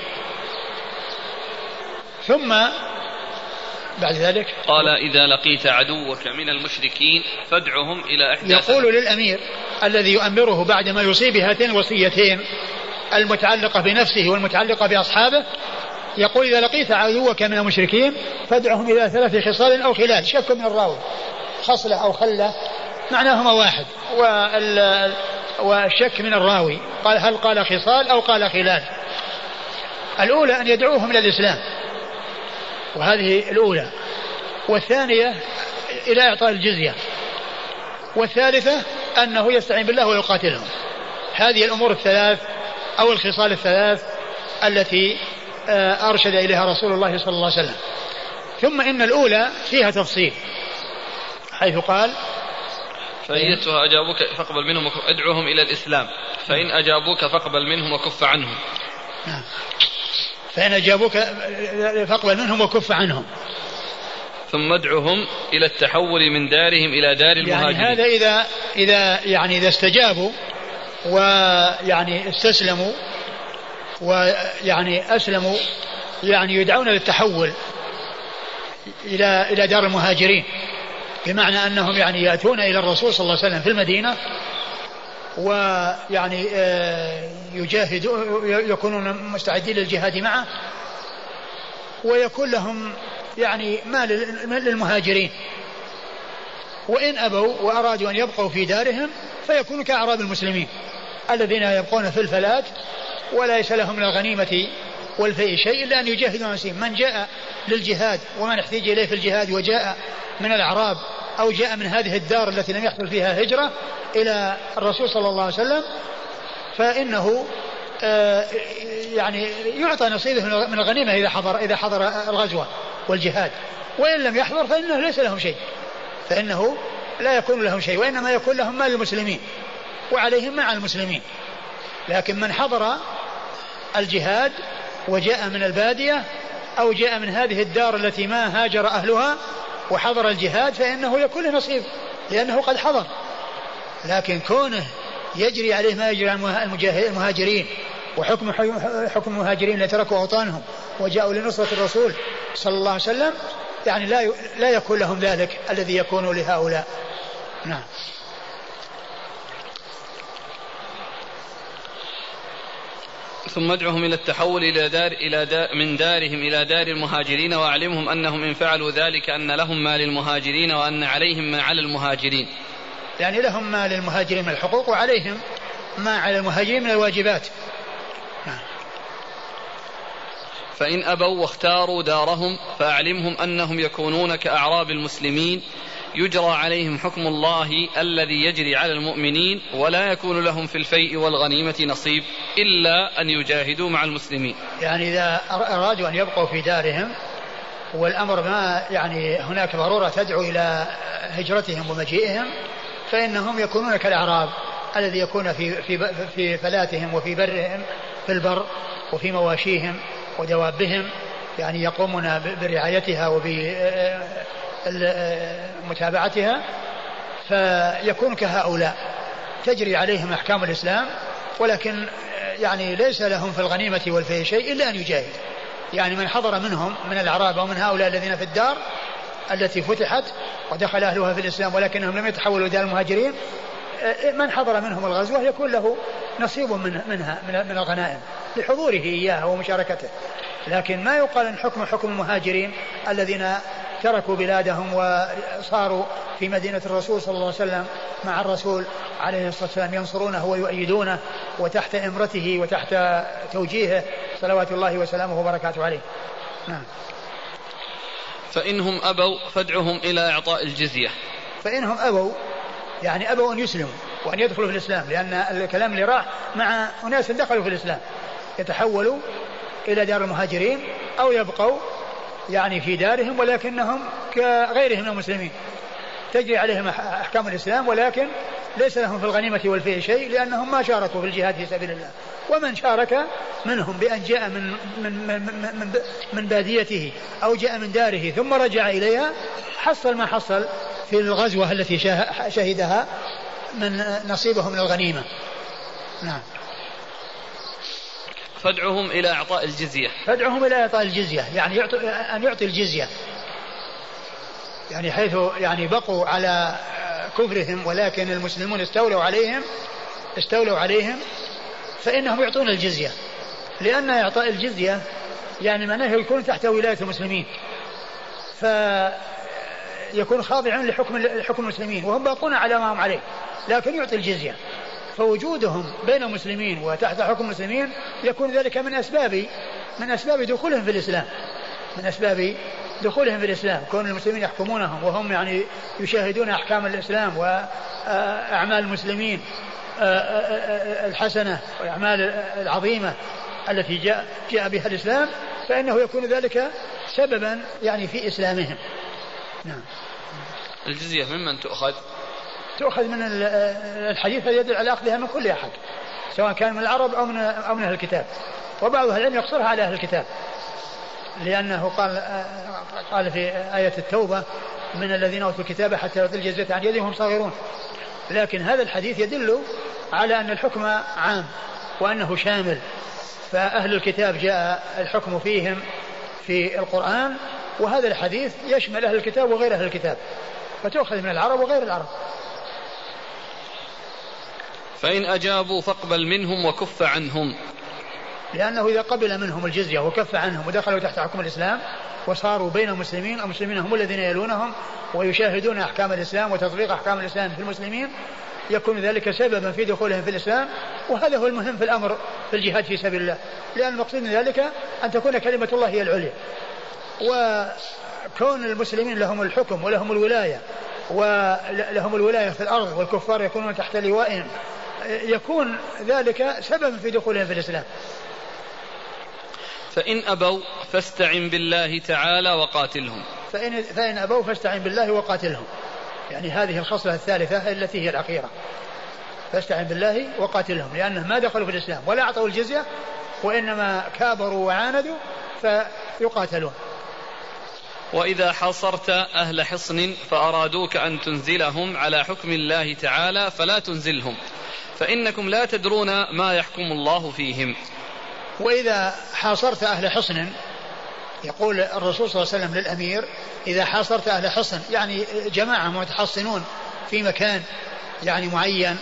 Speaker 2: ثم بعد ذلك؟
Speaker 1: قال إذا لقيت عدوك من المشركين فادعهم إلى إحدى
Speaker 2: يقول للأمير الذي يؤمره بعد ما يصيب بهاتين الوصيتين المتعلقة بنفسه والمتعلقة بأصحابه يقول إذا لقيت عدوك من المشركين فادعهم إلى ثلاث خصال أو خلال شك من الراوي؟ خصلة أو خلة معناهما واحد. والشك من الراوي قال هل قال خصال أو قال خلال؟ الأولى أن يدعوهم إلى الإسلام. وهذه الأولى. والثانية إلى إعطاء الجزية. والثالثة أنه يستعين بالله ويقاتلهم هذه الأمور الثلاث أو الخصال الثلاث التي آه، أرشد إليها رسول الله صلى الله عليه وسلم. ثم إن الأولى فيها تفصيل حيث قال
Speaker 1: فأيتها أجابوك فاقبل منهم ادعوهم إلى الإسلام. فإن أجابوك فاقبل منهم وكف عنهم. نعم.
Speaker 2: فإن أجابوك فاقبل منهم وكف عنهم.
Speaker 1: ثم ادعهم إلى التحول من دارهم إلى دار المهاجرين.
Speaker 2: يعني هذا إذا إذا يعني إذا استجابوا ويعني استسلموا ويعني أسلموا يعني يدعون للتحول إلى إلى دار المهاجرين. بمعنى أنهم يعني يأتون إلى الرسول صلى الله عليه وسلم في المدينة ويعني آه، يجاهدون يكونون مستعدين للجهاد معه ويكون لهم يعني مال للمهاجرين. وإن أبوا وأرادوا أن يبقوا في دارهم فيكونوا كأعراب المسلمين الذين يبقون في الفلاة وليس لهم من الغنيمة والفيء شيء إلا أن يجاهدوا نفسهم. من جاء للجهاد ومن احتاج إليه في الجهاد وجاء من الأعراب أو جاء من هذه الدار التي لم يحصل فيها هجرة إلى الرسول صلى الله عليه وسلم فإنه آه، يعني يعطى نصيبه من الغنيمة إذا حضر إذا حضر الغزوة والجهاد. وإن لم يحضر فإنه ليس لهم شيء. فإنه لا يكون لهم شيء وإنما يكون لهم مال المسلمين وعليهم مع المسلمين. لكن من حضر الجهاد وجاء من البادية أو جاء من هذه الدار التي ما هاجر أهلها وحضر الجهاد فإنه يكون له نصيب لأنه قد حضر. لكن كونه يجري عليه ما يجري على المهاجرين وحكم حكم المهاجرين اللي تركوا أوطانهم وجاءوا لنصرة الرسول صلى الله عليه وسلم يعني لا لا يكون لهم ذلك الذي يكون لهؤلاء. نعم.
Speaker 1: ثم ادعهم إلى التحول إلى دار إلى دار من دارهم إلى دار المهاجرين وأعلمهم أنهم إن فعلوا ذلك أن لهم ما للمهاجرين وأن عليهم ما على المهاجرين.
Speaker 2: يعني لهم ما للمهاجرين من الحقوق وعليهم ما على المهاجرين من الواجبات.
Speaker 1: فإن أبوا واختاروا دارهم فأعلمهم أنهم يكونون كأعراب المسلمين يجرى عليهم حكم الله الذي يجري على المؤمنين ولا يكون لهم في الفيء والغنيمة نصيب إلا أن يجاهدوا مع المسلمين.
Speaker 2: يعني إذا أرادوا أن يبقوا في دارهم والأمر ما يعني هناك ضرورة تدعو إلى هجرتهم ومجيئهم فإنهم يكونون كالأعراب الذي يكون في في في فلاتهم وفي برهم في البر وفي مواشيهم ودوابهم يعني يقومون برعايتها وب متابعتها فيكون كهؤلاء. تجري عليهم أحكام الإسلام ولكن يعني ليس لهم في الغنيمة والفي شيء إلا أن يجاهد. يعني من حضر منهم من الأعراب أو من هؤلاء الذين في الدار التي فتحت ودخل أهلها في الإسلام ولكنهم لم يتحولوا إلى المهاجرين من حضر منهم الغزوة يكون له نصيب من منها من الغنائم لحضوره إياها ومشاركته. لكن ما يقال أن حكم حكم المهاجرين الذين تركوا بلادهم وصاروا في مدينة الرسول صلى الله عليه وسلم مع الرسول عليه الصلاة والسلام ينصرونه ويؤيدونه وتحت إمرته وتحت توجيهه صلوات الله وسلامه وبركاته عليه. نعم.
Speaker 1: فإنهم أبوا فادعهم إلى إعطاء الجزية.
Speaker 2: فإنهم أبوا يعني أبوا أن يسلموا وأن يدخلوا في الإسلام لأن الكلام اللي راح مع أناس دخلوا في الإسلام يتحولوا إلى دار المهاجرين أو يبقوا يعني في دارهم ولكنهم كغيرهم من المسلمين. تجري عليهم أحكام الإسلام ولكن ليس لهم في الغنيمة والفيء شيء لأنهم ما شاركوا في الجهاد في سبيل الله. ومن شارك منهم بأن جاء من من من من, من باديته أو جاء من داره ثم رجع إليها حصل ما حصل في الغزوة التي شهدها من نصيبه من الغنيمة. نعم.
Speaker 1: فادعهم إلى إعطاء الجزية.
Speaker 2: فادعهم إلى إعطاء الجزية يعني يعطي أن يعطي الجزية. يعني حيث يعني بقوا على كفرهم ولكن المسلمون استولوا عليهم استولوا عليهم فإنهم يعطون الجزية. لأن إعطاء الجزية يعني معناه يكون تحت ولاية المسلمين. ف يكون خاضعا لحكم حكم المسلمين وهم باقون على ما هم عليه لكن يعطي الجزية. فوجودهم بين المسلمين وتحت حكم المسلمين يكون ذلك من أسباب من أسباب دخولهم في الإسلام. من أسباب دخولهم في الإسلام. كون المسلمين يحكمونهم وهم يعني يشاهدون أحكام الإسلام وأعمال المسلمين الحسنة والأعمال العظيمة التي جاء جاء بها الإسلام فإنه يكون ذلك سببا يعني في إسلامهم. نعم.
Speaker 1: الجزية ممن تؤخذ؟
Speaker 2: تؤخذ من الحديث يدل على أخذها من كل أحد سواء كان من العرب أو من أو من أهل الكتاب. وبعض أهل العلم يقصرها على أهل الكتاب لأنه قال قال في آية التوبة من الذين أوتوا الكتاب حتى يعطوا الجزية عن يدهم صاغرون. لكن هذا الحديث يدل على أن الحكم عام وأنه شامل فأهل الكتاب جاء الحكم فيهم في القرآن وهذا الحديث يشمل أهل الكتاب وغير أهل الكتاب فتؤخذ من العرب وغير العرب.
Speaker 1: فإن أجابوا فاقبل منهم وكف عنهم.
Speaker 2: لأنه إذا قبل منهم الجزية وكف عنهم ودخلوا تحت حكم الإسلام وصاروا بين المسلمين المسلمين هم الذين يلونهم ويشاهدون أحكام الإسلام وتطبيق أحكام الإسلام في المسلمين يكون ذلك سببا في دخولهم في الإسلام وهذا هو المهم في الأمر في الجهاد في سبيل الله. لأن المقصود من ذلك أن تكون كلمة الله هي العليا. وكون المسلمين لهم الحكم ولهم الولاية ولهم الولاية في الأرض والكفار يكونون تحت لوائهم يكون ذلك سببا في دخولهم في الإسلام.
Speaker 1: فإن أبوا فاستعن بالله تعالى وقاتلهم.
Speaker 2: فإن, فإن أبوا فاستعن بالله وقاتلهم. يعني هذه الخصلة الثالثة التي هي الأخيرة. فاستعن بالله وقاتلهم لأنهم ما دخلوا في الإسلام ولا أعطوا الجزية وإنما كابروا وعاندوا فيقاتلون.
Speaker 1: وإذا حاصرت أهل حصن فأرادوك أن تنزلهم على حكم الله تعالى فلا تنزلهم. فإنكم لا تدرون ما يحكم الله فيهم.
Speaker 2: وإذا حاصرت أهل حصن يقول الرسول صلى الله عليه وسلم للأمير إذا حاصرت أهل حصن يعني جماعة متحصنون في مكان يعني معين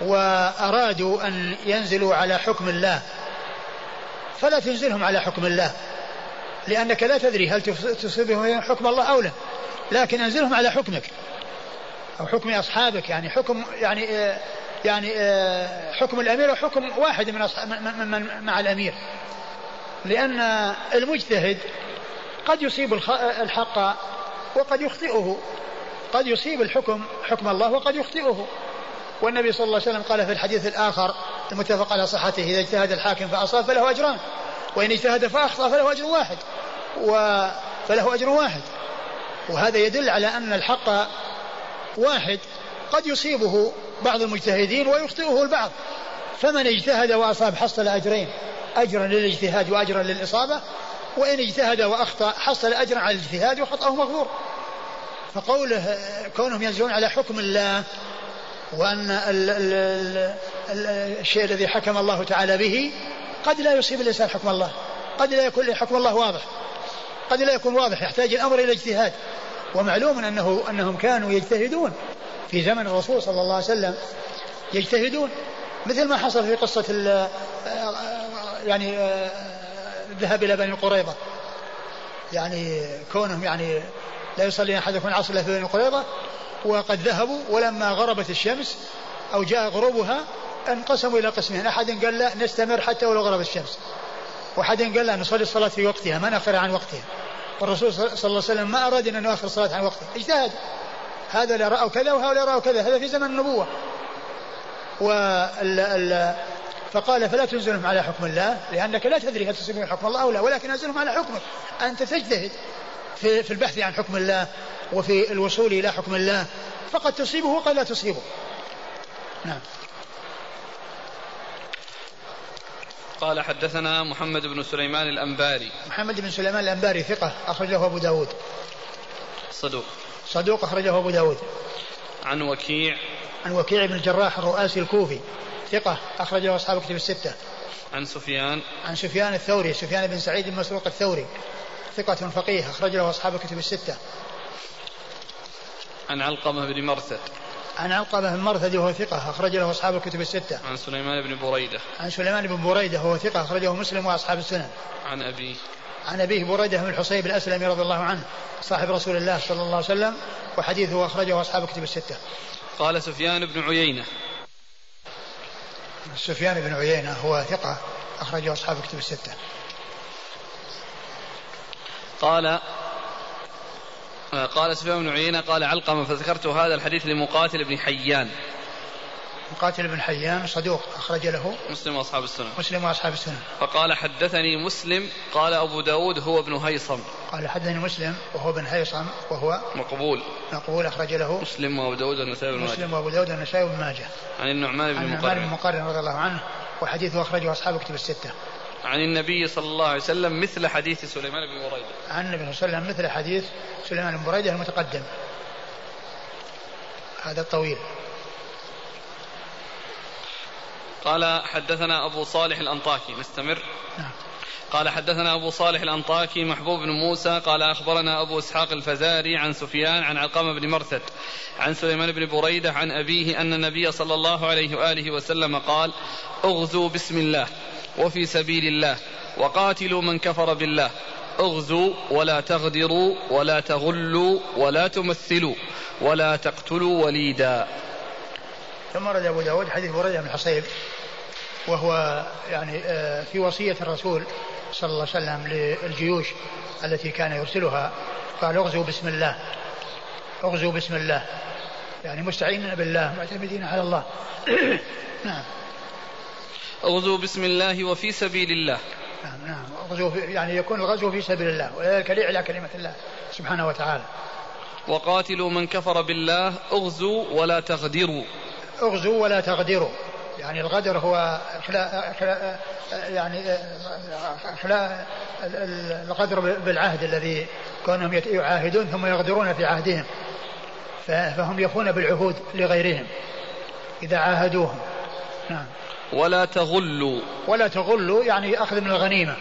Speaker 2: وأرادوا أن ينزلوا على حكم الله فلا تنزلهم على حكم الله لأنك لا تدري هل تصيبهم حكم الله أو لا لكن أنزلهم على حكمك أو حكم أصحابك يعني حكم يعني يعني حكم الأمير وحكم واحد من, من مع الأمير. لأن المجتهد قد يصيب الحق وقد يخطئه. قد يصيب الحكم حكم الله وقد يخطئه. والنبي صلى الله عليه وسلم قال في الحديث الآخر المتفق على صحته إذا اجتهد الحاكم فأصاب فله أجران وإن اجتهد فأخطأ فله أجر واحد. و فله أجر واحد. وهذا يدل على أن الحق واحد. قد يصيبه بعض المجتهدين ويخطئه البعض. فمن اجتهد وأصاب حصل أجرين أجرا للاجتهاد وأجرا للإصابة وإن اجتهد وأخطأ حصل أجرا على الاجتهاد وخطأه مغفور. فقوله كونهم ينزلون على حكم الله وأن ال ال ال الشيء الذي حكم الله تعالى به قد لا يصيب الإنسان حكم الله قد لا يكون حكم الله واضح قد لا يكون واضح يحتاج الأمر إلى اجتهاد. ومعلوم أنه أنهم كانوا يجتهدون. في زمن الرسول صلى الله عليه وسلم يجتهدون مثل ما حصل في قصة يعني الذهاب إلى بني قريظة. يعني كونهم يعني لا يصلي أحدكم العصر إلا في بني قريظة وقد ذهبوا ولما غربت الشمس أو جاء غروبها انقسموا إلى قسمين. أحد قال لا نستمر حتى ولو غربت الشمس. وأحد قال لا نصلي الصلاة في وقتها ما نأخر عن وقتها. والرسول صلى الله عليه وسلم ما أراد أن نؤخر الصلاة عن وقتها. اجتهد. هذا لا رأوا كذا وهؤلاء رأوا كذا. هذا في زمن النبوة. وال ال فقال فلا تنزلهم على حكم الله لأنك لا تدري هل تصيبهم حكم الله أو لا ولكن أنزلهم على حكمك. أنت تجتهد في, في البحث عن حكم الله وفي الوصول إلى حكم الله. فقد تصيبه وقد لا تصيبه. نعم.
Speaker 1: قال حدثنا محمد بن سليمان الأنباري.
Speaker 2: محمد بن سليمان الأنباري ثقة أخرجه أبو داود.
Speaker 1: صدوق.
Speaker 2: صدوق أخرجه أبو داود
Speaker 1: عن وكيع
Speaker 2: عن وكيع بن الجراح الرؤاسي الكوفي ثقة أخرجه أصحاب كتب الستة
Speaker 1: عن سفيان
Speaker 2: عن سفيان الثوري سفيان بن سعيد بن مسروق الثوري ثقة فقيه أخرج له أصحاب كتب الستة
Speaker 1: عن علقمة بن مرثد
Speaker 2: عن علقمة بن مرثد وهو ثقة أخرج له أصحاب الكتب الستة.
Speaker 1: عن سليمان بن بريدة.
Speaker 2: عن سليمان بن بريدة وهو ثقة أخرجه مسلم وأصحاب السنن.
Speaker 1: عن أبيه.
Speaker 2: عن أبيه بريدة بن الحصيب الأسلمي رضي الله عنه صاحب رسول الله صلى الله عليه وسلم وحديثه أخرجه أصحاب الكتب الستة.
Speaker 1: قال سفيان بن عيينة.
Speaker 2: سفيان بن عيينة هو ثقة أخرجه أصحاب الكتب الستة.
Speaker 1: قال قال سفيان بن عيينة قال علقمة فذكرت هذا الحديث لمقاتل بن حيان
Speaker 2: مقاتل بن حيان صدوق أخرج له.
Speaker 1: مسلم وأصحاب السنة.
Speaker 2: مسلم وأصحاب السنة.
Speaker 1: فقال حدثني مسلم قال أبو داود هو ابن هيصم
Speaker 2: قال حدثني مسلم وهو بن هيصم وهو
Speaker 1: مقبول.
Speaker 2: مقبول أخرج له.
Speaker 1: مسلم وأبو داود والنسائي
Speaker 2: بن ماجه. مسلم وأبو داود والنسائي بن ماجه.
Speaker 1: عن النعمان بن مقرن عن
Speaker 2: النعمان بن مقرن رضي الله عنه وحديثه أخرجه أصحاب كتب الستة.
Speaker 1: عن النبي صلى الله عليه وسلم مثل حديث سليمان بن بريدة.
Speaker 2: عن النبي صلى الله عليه وسلم مثل حديث سليمان بن بريدة المتقدم. هذا الطويل.
Speaker 1: قال حدثنا أبو صالح الأنطاكي نستمر. نعم. قال حدثنا أبو صالح الأنطاكي محبوب بن موسى قال أخبرنا أبو إسحاق الفزاري عن سفيان عن علقمة بن مرثد عن سليمان بن بريدة عن أبيه أن النبي صلى الله عليه وآله وسلم قال أغزوا بسم الله وفي سبيل الله وقاتلوا من كفر بالله. أغزوا ولا تغدروا ولا تغلوا ولا تمثلوا ولا تقتلوا وليدا.
Speaker 2: ثم رد أبو داود حديث بريدة بن الحصيب وهو يعني آه، في وصية الرسول صلى الله عليه وسلم للجيوش التي كان يرسلها قال اغزوا بسم الله اغزوا بسم الله. يعني مستعينين بالله معتمدين على الله. نعم.
Speaker 1: اغزوا بسم الله وفي سبيل الله.
Speaker 2: نعم نعم. اغزوا يعني يكون الغزو في سبيل الله وذلك لإعلاء كلمة الله سبحانه وتعالى.
Speaker 1: وقاتلوا من كفر بالله اغزوا ولا تغدروا.
Speaker 2: اغزوا ولا تغدروا. يعني الغدر هو إخلاء إخلاء يعني إخلاء الغدر بالعهد الذي كونهم يعاهدون ثم يغدرون في عهدهم. فهم يفون بالعهود لغيرهم إذا عاهدوهم.
Speaker 1: نعم. ولا تغلوا.
Speaker 2: ولا تغلوا يعني أخذ من الغنيمة.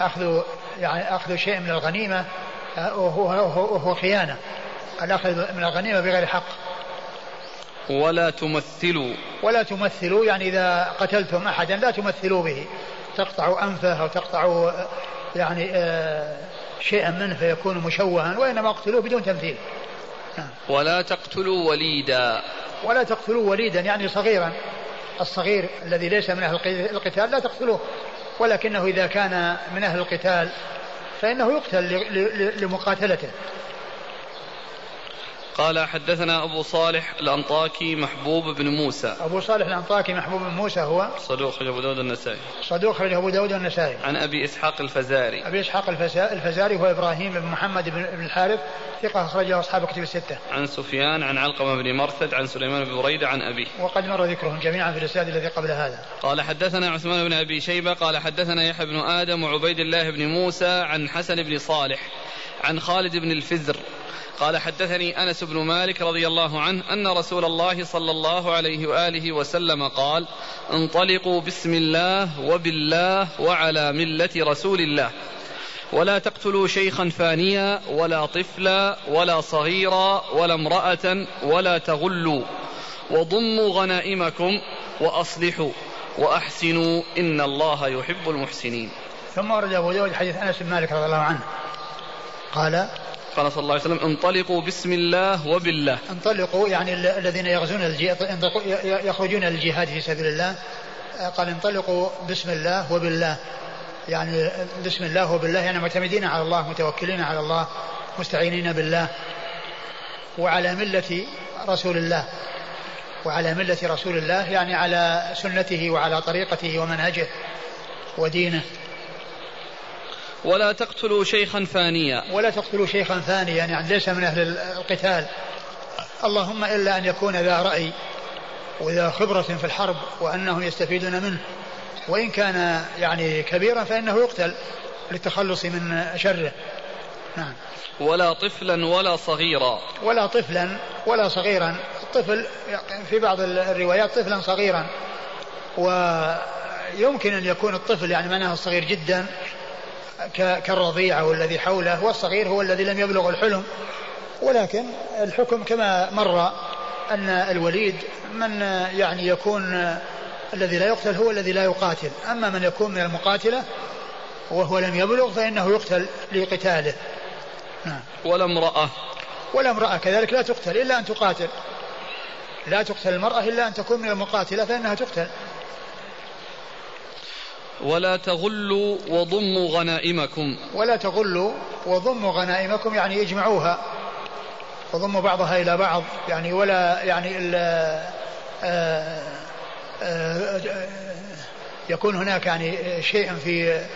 Speaker 2: أخذ يعني أخذ شيء من الغنيمة وهو, وهو خيانة. الأخذ من الغنيمة بغير حق.
Speaker 1: ولا تمثلوا.
Speaker 2: ولا تمثلوا يعني إذا قتلتم أحدا لا تمثلوا به. تقطعوا أنفه أو تقطعوا يعني آه شيئا منه فيكون مشوها وإنما اقتلوه بدون تمثيل.
Speaker 1: نعم. ولا تقتلوا وليدا.
Speaker 2: ولا تقتلوا وليدا يعني صغيرا. الصغير الذي ليس من أهل القتال لا تقتلوه. ولكنه إذا كان من أهل القتال فإنه يقتل لمقاتلته.
Speaker 1: قال حدثنا أبو صالح الأنطاكي محبوب بن موسى.
Speaker 2: أبو صالح الأنطاكي محبوب بن موسى هو؟
Speaker 1: صدوق خرج أبو داود النسائي
Speaker 2: صدوق خرج أبو داود النسائي
Speaker 1: عن أبي إسحاق الفزاري.
Speaker 2: أبي إسحاق الفزاري هو إبراهيم بن محمد بن الحارث ثقة أخرجه أصحاب كتب الستة.
Speaker 1: عن سفيان عن علقمة بن مرثد عن سليمان بن بريدة عن أبيه.
Speaker 2: وقد مر ذكرهم جميعا في الإسناد الذي قبل هذا.
Speaker 1: قال حدثنا عثمان بن أبي شيبة قال حدثنا يحيى بن آدم وعبيد الله بن موسى عن حسن بن صالح. عن خالد بن الفزر قال حدثني أنس بن مالك رضي الله عنه أن رسول الله صلى الله عليه وآله وسلم قال انطلقوا بسم الله وبالله وعلى ملة رسول الله. ولا تقتلوا شيخا فانيا ولا طفلا ولا صغيرا ولا امرأة ولا تغلوا. وضموا غنائمكم وأصلحوا. وأحسنوا إن الله يحب المحسنين.
Speaker 2: ثم ورد أبو داود حديث أنس بن مالك رضي الله عنه. قال
Speaker 1: قال صلى الله عليه وسلم انطلقوا بسم الله وبالله.
Speaker 2: انطلقوا يعني الذين يغزون يخرجون للجهاد في سبيل الله. قال انطلقوا بسم الله وبالله. يعني بسم الله وبالله يعني معتمدين على الله متوكلين على الله مستعينين بالله. وعلى ملة رسول الله. وعلى ملة رسول الله يعني على سنته وعلى طريقته ومنهجه ودينه.
Speaker 1: ولا تقتلوا شيخا فانيا
Speaker 2: ولا تقتلوا شيخا ثانيا يعني ليس من أهل القتال. اللهم إلا أن يكون ذا رأي وذا خبرة في الحرب وأنهم يستفيدون منه. وإن كان يعني كبيرا فإنه يقتل للتخلص من شره.
Speaker 1: نعم. ولا طفلا ولا صغيرا.
Speaker 2: ولا طفلا ولا صغيرا. الطفل في بعض الروايات طفلا صغيرا. ويمكن أن يكون الطفل يعني معناه الصغير جدا. كالرضيع أو الذي حوله والصغير هو الذي لم يبلغ الحلم. ولكن الحكم كما مر أن الوليد من يعني يكون الذي لا يقتل هو الذي لا يقاتل. أما من يكون من المقاتلة وهو لم يبلغ فإنه يقتل لقتاله.
Speaker 1: نعم. ولا امرأة.
Speaker 2: ولا امرأة كذلك لا تقتل إلا أن تقاتل. لا تقتل المرأة إلا أن تكون من المقاتلة فإنها تقتل.
Speaker 1: ولا تغلوا وضموا غنائمكم.
Speaker 2: ولا تغلوا وضموا غنائمكم يعني اجمعوها. وضموا بعضها إلى بعض يعني ولا يعني إلا آه، آه، آه، يكون هناك يعني شيء في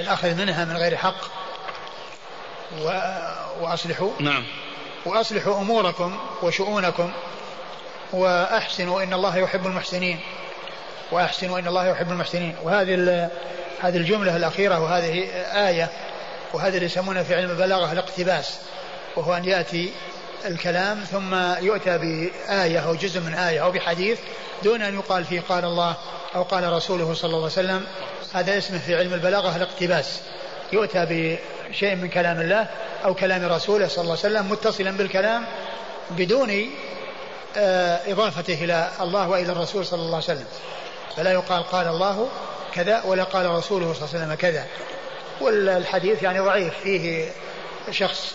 Speaker 2: الأخذ منها من غير حق. وأصلحوا.
Speaker 1: نعم.
Speaker 2: وأصلحوا أموركم وشؤونكم. وأحسنوا إن الله يحب المحسنين. وأحسنوا إن الله يحب المحسنين. وهذه هذه الجملة الأخيرة وهذه آية وهذا اللي يسمونه في علم البلاغة الاقتباس وهو أن يأتي الكلام ثم يؤتى بآية أو جزء من آية أو بحديث دون أن يقال فيه قال الله أو قال رسوله صلى الله عليه وسلم. هذا اسمه في علم البلاغة الاقتباس. يؤتى بشيء من كلام الله أو كلام رسوله صلى الله عليه وسلم متصلا بالكلام بدون آه، إضافته إلى الله وإلى الرسول صلى الله عليه وسلم. فلا يقال قال الله كذا ولا قال رسوله صلى الله عليه وسلم كذا. والحديث يعني ضعيف فيه شخص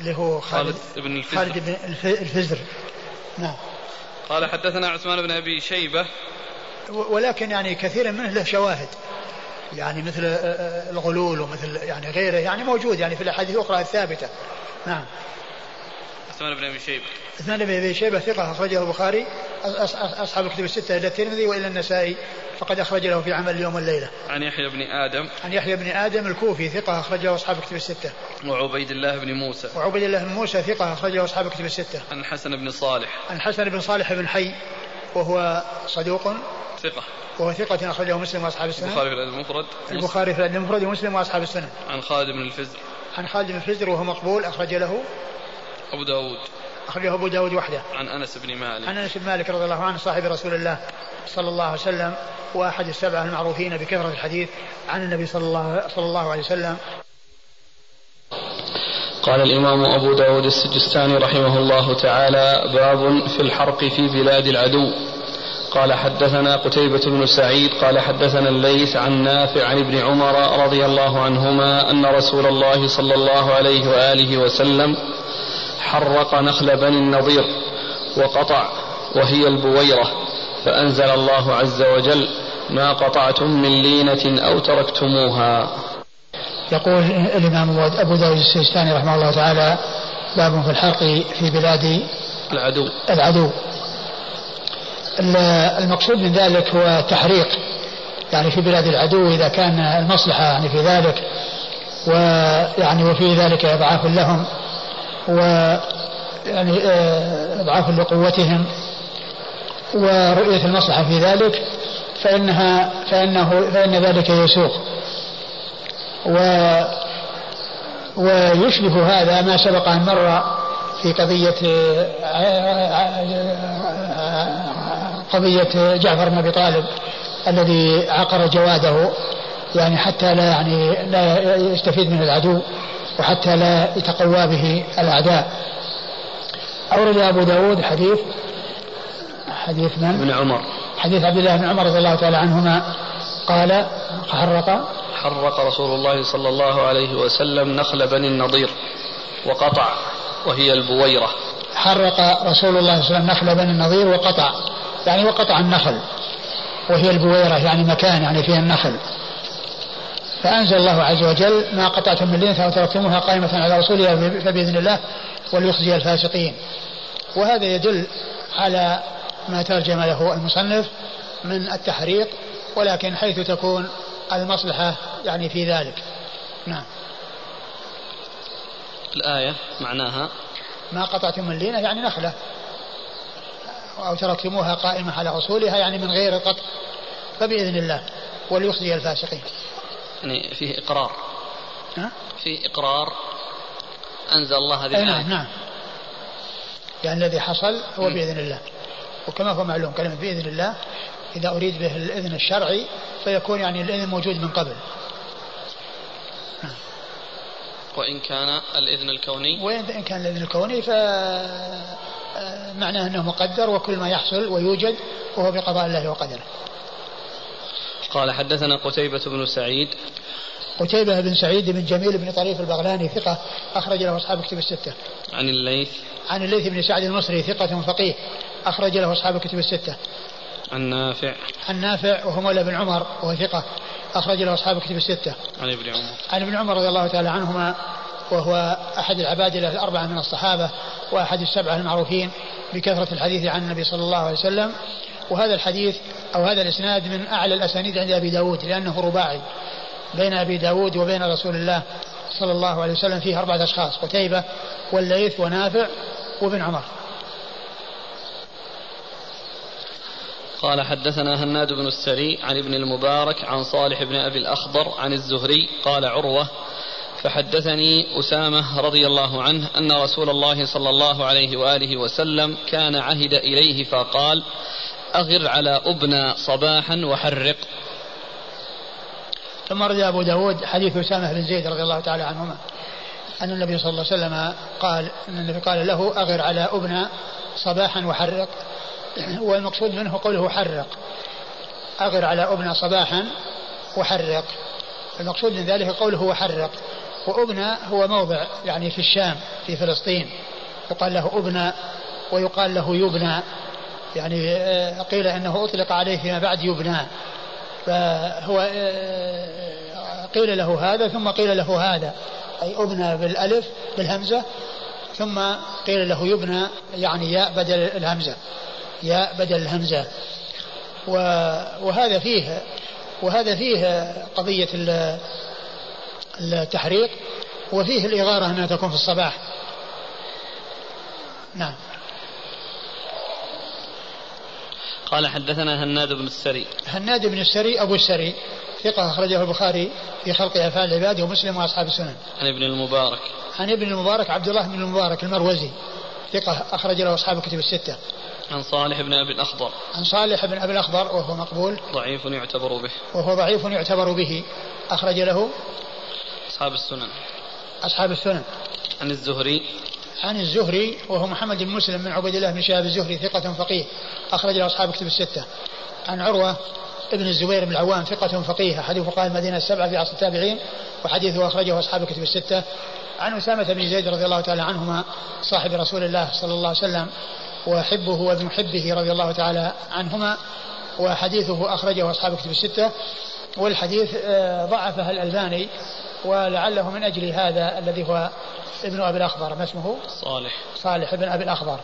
Speaker 2: اللي هو خالد, خالد بن الفزر. خالد بن الفزر. نعم.
Speaker 1: قال حدثنا عثمان بن أبي شيبة.
Speaker 2: ولكن يعني كثير منه له شواهد. يعني مثل آه، آه، الغلول ومثل يعني غيره يعني موجود يعني في الأحاديث الأخرى الثابتة. نعم.
Speaker 1: عثمان بن أبي شيبة
Speaker 2: عثمان بن أبي شيبة ثقة أخرجه البخاري أصحاب الكتب الستة إلى الترمذي والى النسائي فقد أخرج له في عمل اليوم والليله.
Speaker 1: عن يحيى بن آدم.
Speaker 2: عن يحيى بن آدم الكوفي ثقة أخرجه أصحاب الكتب الستة.
Speaker 1: وعبيد الله بن موسى.
Speaker 2: وعبيد الله بن موسى ثقة أخرجه أصحاب الكتب الستة.
Speaker 1: عن الحسن بن صالح.
Speaker 2: عن الحسن بن صالح بن حي وهو صدوق.
Speaker 1: ثقة.
Speaker 2: وهو ثقة أخرجه مسلم وأصحاب السنة.
Speaker 1: البخاري في الأدب المفرد.
Speaker 2: البخاري في الأدب المفرد ومسلم وأصحاب السنة.
Speaker 1: عن خالد بن الفزر.
Speaker 2: عن خالد بن الفزر وهو مقبول أخرج له.
Speaker 1: أبو داود.
Speaker 2: أخرجه أبو داود وحده.
Speaker 1: عن أنس بن مالك. عن
Speaker 2: أنس بن مالك رضي الله عنه صاحب رسول الله صلى الله عليه وسلم وأحد السبعة المعروفين بكثرة الحديث عن النبي صلى الله, صلى الله عليه وسلم.
Speaker 1: قال الإمام أبو داود السجستاني رحمه الله تعالى باب في الحرق في بلاد العدو. قال حدثنا قتيبة بن سعيد قال حدثنا الليث عن نافع عن ابن عمر رضي الله عنهما أن رسول الله صلى الله عليه وآله وسلم حرق نخل بني النضير وقطع وهي البويرة فأنزل الله عز وجل ما قطعتم من لينة أو تركتموها.
Speaker 2: يقول الإمام أبو داود السيستاني رحمه الله تعالى باب في الحرق في بلاد
Speaker 1: العدو.
Speaker 2: العدو. المقصود من ذلك هو تحريق يعني في بلاد العدو إذا كان المصلحة يعني في ذلك ويعني وفي ذلك إضعاف لهم. و يعني آه، إضعاف لقوتهم ورؤية المصلحة في ذلك فإنها فإنه فإن ذلك يسوق. و ويشبه هذا ما سبق أن مر في قضية قضية جعفر بن أبي طالب الذي عقر جواده يعني حتى لا يعني لا يستفيد من العدو. وحتى لا يتقوى به الأعداء. أورد أبو داود حديث حديث من؟
Speaker 1: ابن عمر.
Speaker 2: حديث عبد الله بن عمر رضي الله تعالى عنهما. قال حرق.
Speaker 1: حرق رسول الله صلى الله عليه وسلم نخل بني النضير وقطع وهي البويرة.
Speaker 2: حرق رسول الله صلى الله عليه وسلم نخل بني النضير وقطع يعني وقطع النخل وهي البويرة يعني مكان يعني فيها النخل. فأنزل الله عز وجل ما قطعتم من لينة أو تركتموها قائمة على رسولها فبإذن الله وليخزي الفاسقين. وهذا يدل على ما ترجم له المصنف من التحريق ولكن حيث تكون المصلحة يعني في ذلك. نعم.
Speaker 1: الآية معناها
Speaker 2: ما قطعتم من لينة يعني نخلة. أو تركتموها قائمة على أصولها يعني من غير قطع. فبإذن الله وليخزي الفاسقين.
Speaker 1: يعني فيه إقرار؟ فيه إقرار أنزل الله هذه الآية.
Speaker 2: نعم. نعم يعني الذي حصل هو م. بإذن الله. وكما هو معلوم كلمة بإذن الله إذا أريد به الإذن الشرعي فيكون يعني الإذن موجود من قبل.
Speaker 1: نعم. وإن كان الإذن الكوني.
Speaker 2: وإن كان الإذن الكوني ف آه، معناه أنه مقدر وكل ما يحصل ويوجد وهو بقضاء الله وقدره.
Speaker 1: قال حدثنا قتيبة بن سعيد
Speaker 2: قتيبة بن سعيد بن جميل بن طريف البغلاني ثقة أخرج له أصحاب كتب الستة.
Speaker 1: عن الليث
Speaker 2: عن الليث بن سعد المصري ثقة فقيه أخرج له أصحاب كتب الستة.
Speaker 1: عن نافع
Speaker 2: عن نافع وهو مولى بن عمر وهو ثقة أخرج له أصحاب كتب الستة.
Speaker 1: عن ابن عمر.
Speaker 2: عن ابن عمر رضي الله تعالى عنهما وهو أحد العبادلة الأربعة من الصحابة وأحد السبعة المعروفين بكثرة الحديث عن النبي صلى الله عليه وسلم وهذا الحديث أو هذا الإسناد من أعلى الأسانيد عند أبي داود لأنه رباعي بين أبي داود وبين رسول الله صلى الله عليه وسلم فيه أربعة أشخاص قتيبة والليث ونافع وابن عمر.
Speaker 1: قال حدثنا هناد بن السري عن ابن المبارك عن صالح بن أبي الأخضر عن الزهري قال عروة فحدثني أسامة رضي الله عنه أن رسول الله صلى الله عليه وآله وسلم كان عهد إليه فقال أغر على أبنى صباحا وحرق.
Speaker 2: ثم رد أبو داود حديث أسامة بن زيد رضي الله تعالى عنهما. أن النبي صلى الله عليه وسلم قال أن النبي قال له أغر على أبنى صباحا وحرق. والمقصود منه قوله حرق. أغر على أبنى صباحا وحرق. المقصود من ذلك قوله وحرق وأبنى هو موضع يعني في الشام في فلسطين. يقال له أبنى ويقال له يبنى. يعني آه، قيل إنه أطلق عليه فيما بعد يبنى. فهو آه، قيل له هذا ثم قيل له هذا. أي أبنى بالألف بالهمزة. ثم قيل له يبنى يعني ياء بدل الهمزة. ياء بدل الهمزة. وهذا فيه وهذا فيه قضية التحريق وفيه الإغارة أنها تكون في الصباح. نعم.
Speaker 1: قال حدثنا هناد بن السري.
Speaker 2: هناد بن السري أبو السري. ثقة أخرجه البخاري في خلق أفعال العباد ومسلم وأصحاب السنن.
Speaker 1: عن ابن المبارك.
Speaker 2: عن ابن المبارك عبد الله بن المبارك المروزي. ثقة أخرج له أصحاب الكتب الستة.
Speaker 1: عن صالح بن أبي الأخضر.
Speaker 2: عن صالح بن أبي الأخضر وهو مقبول.
Speaker 1: ضعيف يعتبر به.
Speaker 2: وهو ضعيف يعتبر به. أخرج له
Speaker 1: أصحاب السنن.
Speaker 2: أصحاب السنن.
Speaker 1: عن الزهري.
Speaker 2: عن الزهري وهو محمد بن مسلم بن عبد الله بن شهاب الزهري ثقة فقيه. أخرج له أصحاب كتب الستة. عن عروة ابن الزبير بن العوام ثقة فقيه. حديث فقهاء المدينة السبعة في عصر التابعين وحديثه أخرجه أصحاب كتب الستة. عن أسامة بن زيد رضي الله تعالى عنهما صاحب رسول الله صلى الله عليه وسلم وحبه وابن حبه رضي الله تعالى عنهما وحديثه أخرجه أصحاب كتب الستة. والحديث آه، ضعفه الألباني ولعله من أجل هذا الذي هو ابن أبي الأخضر ما اسمه؟
Speaker 1: صالح.
Speaker 2: صالح بن أبي الأخضر.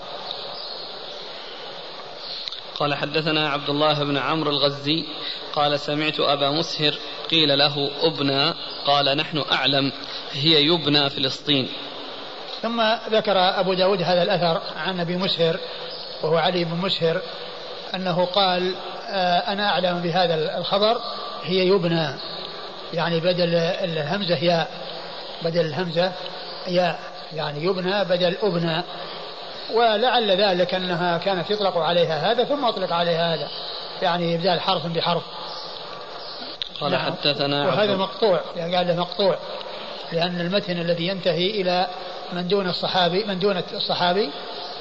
Speaker 1: قال حدثنا عبد الله بن عمرو الغزي قال سمعت أبا مسهر قيل له أبنى. قال نحن أعلم هي يبنى فلسطين.
Speaker 2: ثم ذكر أبو داود هذا الأثر عن أبي مسهر وهو علي بن مسهر أنه قال آه، أنا أعلم بهذا الخبر هي يبنى. يعني بدل الهمزة ياء بدل الهمزة ياء يعني يبنى بدل أبنى. ولعل ذلك أنها كانت يطلق عليها هذا ثم أطلق عليها هذا يعني إبدال حرف بحرف.
Speaker 1: قال نعم. حدثنا
Speaker 2: وهذا مقطوع يعني قال له مقطوع لأن المتن الذي ينتهي إلى من دون الصحابي من دون الصحابي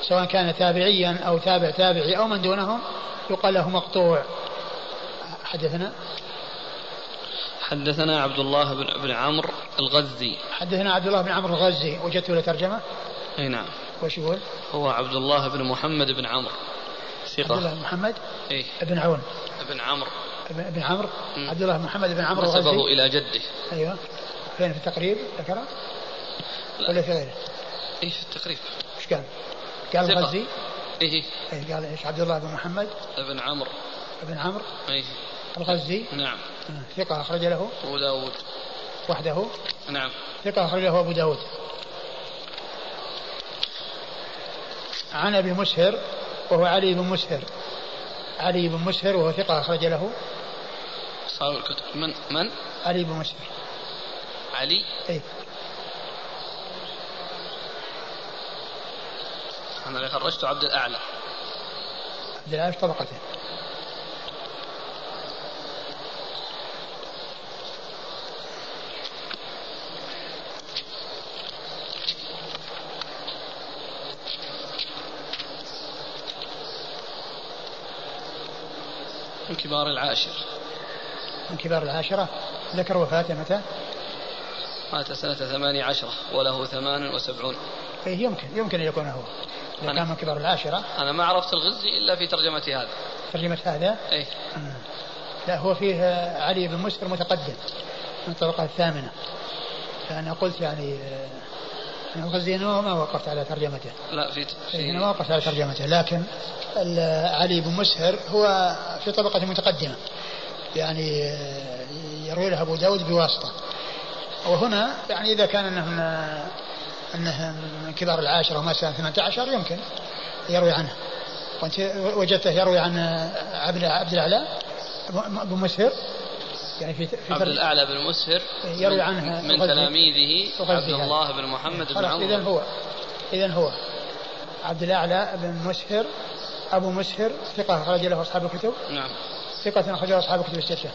Speaker 2: سواء كان تابعيا أو تابع تابعي أو من دونهم يقال له مقطوع. حدثنا؟
Speaker 1: حدثنا عبد الله بن بن عمرو الغزي.
Speaker 2: حدثنا عبد الله بن عمرو الغزي. وجدت له ترجمة؟
Speaker 1: أي نعم.
Speaker 2: وش يقول؟
Speaker 1: هو عبد الله بن محمد بن عمرو.
Speaker 2: ثقة. عبد الله بن محمد؟
Speaker 1: اي
Speaker 2: بن عون.
Speaker 1: بن عمرو.
Speaker 2: بن عمرو؟ عبد الله بن محمد بن عمرو الغزي.
Speaker 1: نسبه إلى جده.
Speaker 2: أيوه. فين في التقريب؟ ذكره؟ ولا في غيره؟
Speaker 1: اي في التقريب.
Speaker 2: إيش قال؟ قال الغزي؟
Speaker 1: إيه.
Speaker 2: إيه قال إيش؟ عبد الله بن محمد؟
Speaker 1: بن عمرو.
Speaker 2: بن عمرو؟
Speaker 1: إيه.
Speaker 2: الغزي.
Speaker 1: نعم.
Speaker 2: ثقة أخرج له.
Speaker 1: أبو داود.
Speaker 2: وحده.
Speaker 1: نعم.
Speaker 2: ثقة أخرج له أبو داود. عن أبي مسهر وهو علي بن مسهر. علي بن مسهر وهو ثقة أخرج له.
Speaker 1: أصحاب الكتب. من من؟
Speaker 2: علي بن مسهر.
Speaker 1: علي؟
Speaker 2: إيه.
Speaker 1: أنا اللي خرجت عبد الأعلى.
Speaker 2: عبد الأعلى طبقته.
Speaker 1: كبار العاشر.
Speaker 2: من كبار العاشرة. ذكر وفاته متى؟
Speaker 1: مات سنة ثمانية عشرة وله ثمان وسبعون.
Speaker 2: إيه يمكن يمكن أن يكون هو. إذا كان من كبار العاشرة.
Speaker 1: أنا ما عرفت الغزي إلا في ترجمة هذا.
Speaker 2: ترجمة هذا؟
Speaker 1: إيه.
Speaker 2: لا هو فيه علي بن مسهر متقدم من الطبقة الثامنة. فأنا قلت يعني أنا الغزي ما وقفت على ترجمته.
Speaker 1: لا في,
Speaker 2: في ما وقفت على ترجمته. لكن علي بن مسهر هو في طبقة متقدمة. يعني يروي له أبو داود بواسطة. وهنا يعني إذا كان أنه من, أنه من كبار العاشرة وما سنة 18 يمكن يروي عنه. وأنت وجدته يروي عن عبد عبد الأعلى بن مسهر.
Speaker 1: يعني في, في عبد الأعلى بن مسهر
Speaker 2: يروي عنه
Speaker 1: من تلاميذه عبد الله بن محمد بن عمرو
Speaker 2: إذا هو إذا هو عبد الأعلى بن مسهر أبو مسهر ثقة أخرج له أصحاب الكتب.
Speaker 1: نعم.
Speaker 2: ثقة أخرج له أصحاب الكتب الستة.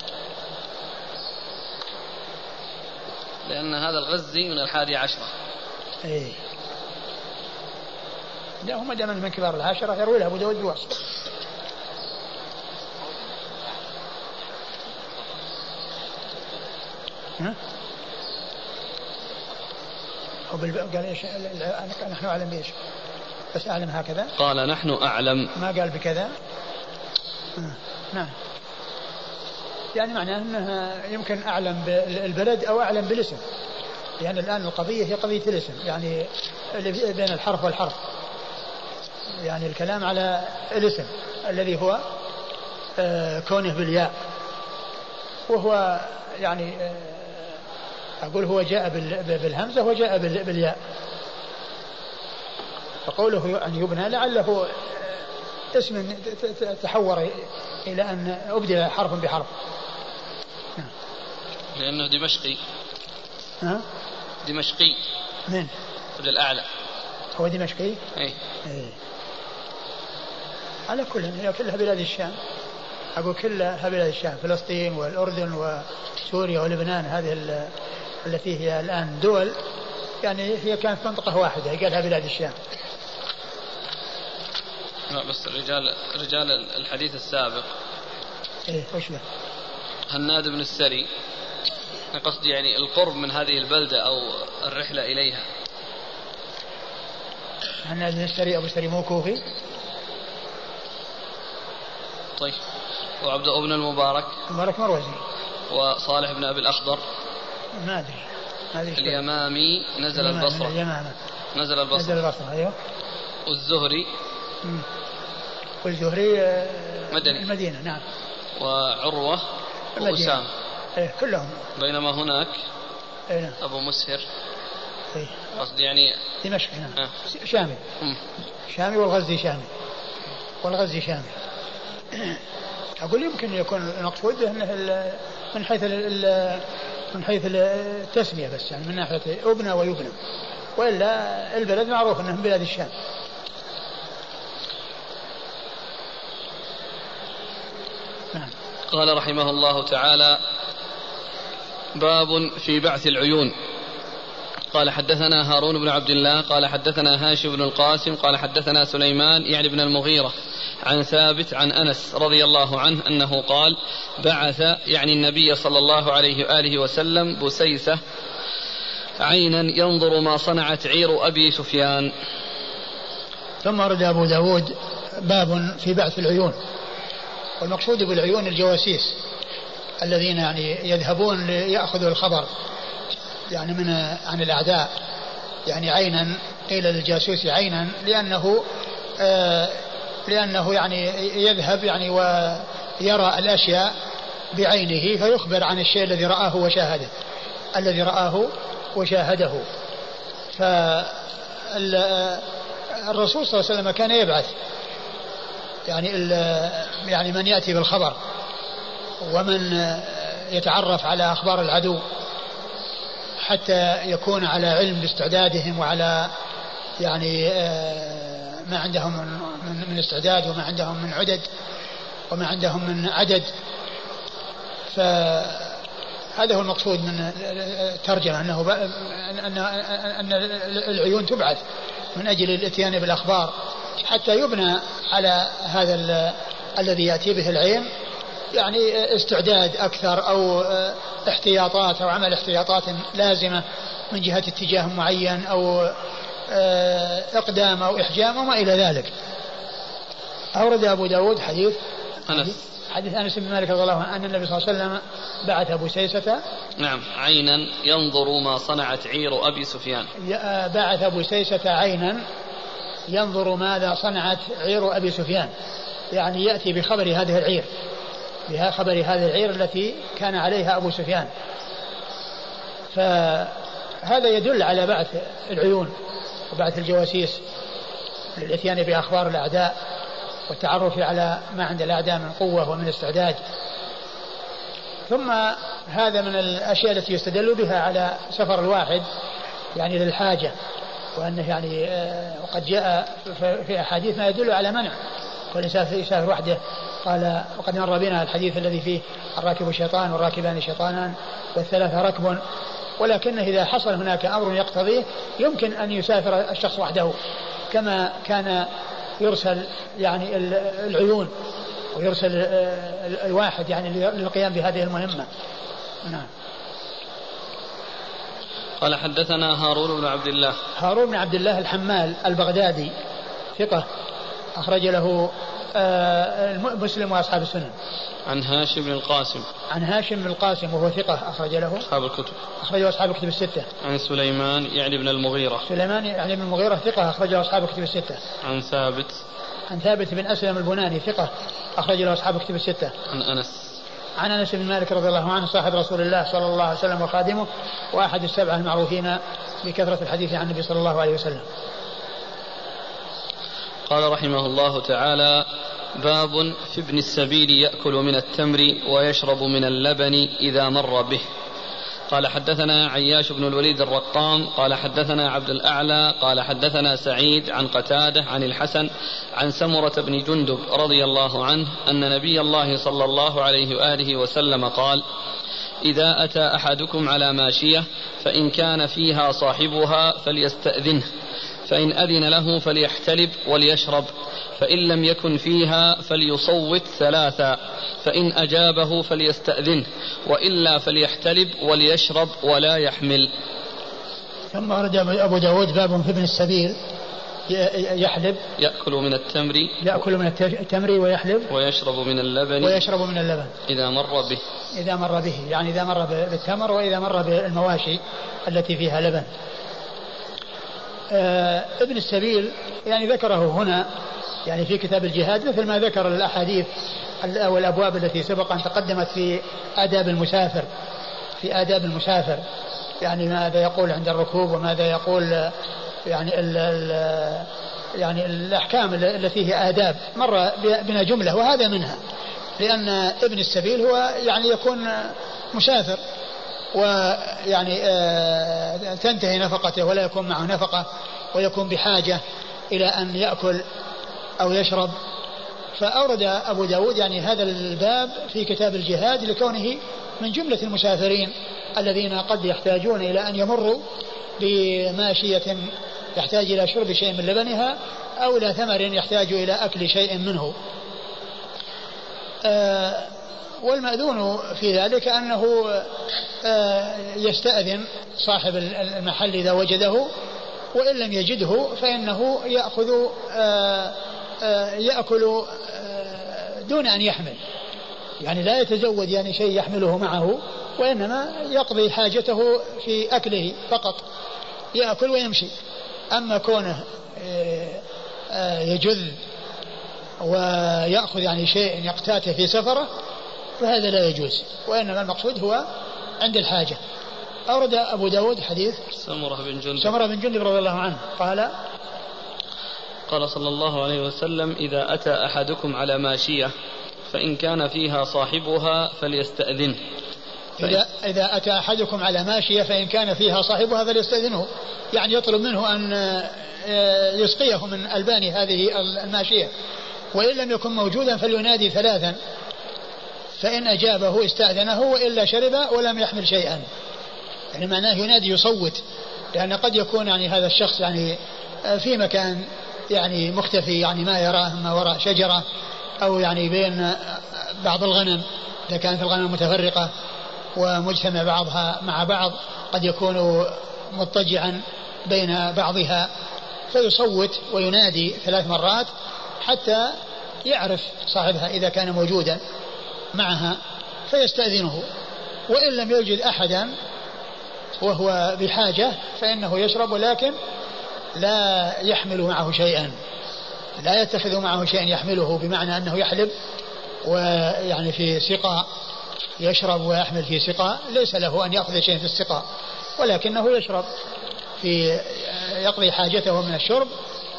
Speaker 1: لأن هذا الغزي من الحادي عشرة
Speaker 2: إيه. لا هم دائما من كبار العشرة يروي له أبو داود بواسطة. ها؟ قال إيش؟ نحن أعلم بإيش؟ بس أعلم هكذا؟
Speaker 1: قال نحن أعلم.
Speaker 2: ما قال بكذا؟ نعم. يعني معناه إنه يمكن أعلم بالبلد أو أعلم بالاسم. يعني الآن القضية هي قضية الاسم. يعني اللي بين الحرف والحرف. يعني الكلام على الاسم الذي هو آه، كونه بالياء. وهو يعني آه، أقول هو جاء بالهمزة وجاء بالياء فقوله أن يبنى لعله اسم تحور إلى أن أبدل حرف بحرف.
Speaker 1: لأنه دمشقي
Speaker 2: ها؟
Speaker 1: دمشقي
Speaker 2: من؟
Speaker 1: ابن الأعلى
Speaker 2: هو دمشقي؟
Speaker 1: إي
Speaker 2: إي على كل هي كلها بلاد الشام أقول كلها بلاد الشام فلسطين والأردن وسوريا ولبنان هذه التي هي الآن دول يعني هي كانت منطقة واحدة قالها بلاد الشام.
Speaker 1: لا بس رجال رجال الحديث السابق.
Speaker 2: إيه وش؟
Speaker 1: هناد بن السري. قصدي يعني القرب من هذه البلدة أو الرحلة إليها.
Speaker 2: هناد بن السري أبو السري مو كوفي؟
Speaker 1: طيب. وعبد بن المبارك.
Speaker 2: المبارك مروزي.
Speaker 1: وصالح بن أبي الأخضر.
Speaker 2: ما أدري.
Speaker 1: ما أدري اليمامي نزل البصرة.
Speaker 2: اليمامة
Speaker 1: نزل البصرة.
Speaker 2: نزل البصرة أيوه.
Speaker 1: والزهري.
Speaker 2: والزهري آه،
Speaker 1: مدني.
Speaker 2: المدينة نعم.
Speaker 1: وعروة واسامه
Speaker 2: إيه كلهم.
Speaker 1: بينما هناك
Speaker 2: إيه نعم.
Speaker 1: أبو مسهر.
Speaker 2: إيه.
Speaker 1: قصدي يعني
Speaker 2: دمشق نعم. آه. شامي مم. شامي والغزي شامي والغزي شامي أقول يمكن يكون المقصود إنه من حيث من حيث التسمية بس يعني من ناحية أبنى ويبنى. وإلا البلد معروف أنه من بلاد الشام.
Speaker 1: نعم. قال رحمه الله تعالى باب في بعث العيون. قال حدثنا هارون بن عبد الله قال حدثنا هاشم بن القاسم قال حدثنا سليمان يعني بن المغيرة عن ثابت عن أنس رضي الله عنه أنه قال بعث يعني النبي صلى الله عليه وآله وسلم بسيسة عينا ينظر ما صنعت عير أبي سفيان.
Speaker 2: ثم ورد أبو داود باب في بعث العيون والمقصود بالعيون الجواسيس الذين يعني يذهبون ليأخذوا الخبر يعني من عن الأعداء. يعني عينا قيل للجاسوس عينا لأنه آه لأنه يعني يذهب يعني ويرى الأشياء بعينه فيخبر عن الشيء الذي رآه وشاهده الذي رآه وشاهده. فالرسول صلى الله عليه وسلم كان يبعث. يعني يعني من يأتي بالخبر ومن يتعرف على أخبار العدو. حتى يكون على علم باستعدادهم وعلى يعني آه، ما عندهم من, من استعداد وما عندهم من عدد وما عندهم من عدد. فهذا هو المقصود من الترجمة أنه أن أن العيون تبعث من أجل الإتيان بالأخبار حتى يبنى على هذا الذي يأتي به العين يعني استعداد أكثر أو احتياطات أو عمل احتياطات لازمة من جهة اتجاه معين أو إقدام أو إحجام وما إلى ذلك. أورد أبو داود حديث
Speaker 1: أنس.
Speaker 2: حديث أنس بن مالك رضي الله عنه أن النبي صلى الله عليه وسلم بعث أبو سيسة.
Speaker 1: نعم عينا ينظر ما صنعت عير أبي سفيان.
Speaker 2: بعث أبو سيسة عينا ينظر ماذا صنعت عير أبي سفيان. يعني يأتي بخبر هذه العير. بها خبر هذه العير التي كان عليها أبو سفيان. فهذا يدل على بعث العيون وبعث الجواسيس للاتيان بأخبار الأعداء والتعرف على ما عند الأعداء من قوة ومن استعداد. ثم هذا من الأشياء التي يستدل بها على سفر الواحد يعني للحاجة وأنه يعني آه، وقد جاء في أحاديث ما يدل على منع. كل يسافر وحده قال وقد مر بنا الحديث الذي فيه الراكب شيطان والراكبان شيطانان والثلاثة ركب ولكن إذا حصل هناك أمر يقتضيه يمكن أن يسافر الشخص وحده كما كان يرسل يعني العيون ويرسل الواحد يعني للقيام بهذه المهمة. نعم.
Speaker 1: قال حدثنا هارون بن عبد الله.
Speaker 2: هارون بن عبد الله الحمال البغدادي ثقة أخرج له مسلم وأصحاب السنن
Speaker 1: عن هاشم بن القاسم.
Speaker 2: عن هاشم بن القاسم وهو ثقة أخرج له.
Speaker 1: أصحاب الكتب.
Speaker 2: أخرجه أصحاب الكتب الستة.
Speaker 1: عن سليمان يعني بن المغيرة.
Speaker 2: سليمان يعني بن المغيرة ثقة أخرجه أصحاب الكتب الستة.
Speaker 1: عن ثابت.
Speaker 2: عن ثابت بن أسلم البناني ثقة أخرج له أصحاب الكتب الستة.
Speaker 1: عن أنس.
Speaker 2: عن أنس بن مالك رضي الله عنه صاحب رسول الله صلى الله عليه وسلم وخادمه وأحد السبعة المعروفين بكثرة الحديث عن النبي صلى الله عليه وسلم.
Speaker 1: قال رحمه الله تعالى: باب في ابن السبيل يأكل من التمر ويشرب من اللبن إذا مر به. قال حدثنا عياش بن الوليد الرقام قال حدثنا عبد الأعلى قال حدثنا سعيد عن قتادة عن الحسن عن سمرة بن جندب رضي الله عنه أن نبي الله صلى الله عليه وآله وسلم قال إذا أتى أحدكم على ماشية فإن كان فيها صاحبها فليستأذنه. فإن أذن له فليحتلب وليشرب فإن لم يكن فيها فليصوت ثلاثا فإن أجابه فليستأذنه وإلا فليحتلب وليشرب ولا يحمل.
Speaker 2: ثم ورد أبو داود باب في ابن السبيل يحلب.
Speaker 1: يأكل من التمر.
Speaker 2: يأكل من التمر ويحلب.
Speaker 1: ويشرب من اللبن.
Speaker 2: ويشرب من اللبن.
Speaker 1: إذا مر به.
Speaker 2: إذا مر به يعني إذا مر بالتمر وإذا مر بالمواشي التي فيها لبن. ابن السبيل يعني ذكره هنا يعني في كتاب الجهاد مثل ما ذكر الأحاديث أو الأبواب التي سبق أن تقدمت في آداب المسافر في آداب المسافر. يعني ماذا يقول عند الركوب وماذا يقول يعني ال ال يعني الأحكام التي هي آداب مر بنا جملة وهذا منها لأن ابن السبيل هو يعني يكون مسافر. ويعني آه، تنتهي نفقته ولا يكون معه نفقة ويكون بحاجة إلى أن يأكل أو يشرب. فأورد أبو داود يعني هذا الباب في كتاب الجهاد لكونه من جملة المسافرين الذين قد يحتاجون إلى أن يمروا بماشية يحتاج إلى شرب شيء من لبنها أو إلى ثمر يحتاج إلى أكل شيء منه. آه والمأذون في ذلك أنه آه يستأذن صاحب المحل إذا وجده وإن لم يجده فإنه يأخذ آه آه، يأكل دون أن يحمل. يعني لا يتزود يعني شيء يحمله معه وإنما يقضي حاجته في أكله فقط يأكل ويمشي. أما كونه يجل ويأخذ يعني شيء يقتاته في سفره فهذا لا يجوز وإنما المقصود هو عند الحاجة. أورد أبو داود حديث
Speaker 1: سمرة بن جندب.
Speaker 2: سمرة بن جندب رضي الله عنه قال
Speaker 1: قال صلى الله عليه وسلم إذا أتى أحدكم على ماشية فإن كان فيها صاحبها فليستأذنه
Speaker 2: إذا, إذا أتى أحدكم على ماشية فإن كان فيها صاحبها فليستأذنه يعني يطلب منه أن آه، يسقيه من ألبان هذه الماشية وإن لم يكن موجودا فلينادي ثلاثا. فإن أجابه استأذنه وإلا شرب ولم يحمل شيئا. يعني معناه ينادي يصوت لأن قد يكون يعني هذا الشخص يعني آه، في مكان يعني مختفي يعني ما يراه ما وراء شجرة أو يعني بين بعض الغنم إذا كانت الغنم متفرقة ومجتمع بعضها مع بعض قد يكون مضطجعا بين بعضها. فيصوت وينادي ثلاث مرات حتى يعرف صاحبها إذا كان موجودا. معها فيستأذنه وإن لم يوجد أحدا وهو بحاجة فإنه يشرب ولكن لا يحمل معه شيئا لا يتخذ معه شيئا يحمله بمعنى أنه يحلب ويعني في سقاء يشرب ويحمل في سقاء ليس له أن يأخذ شيئا في السقاء ولكنه يشرب في يقضي حاجته من الشرب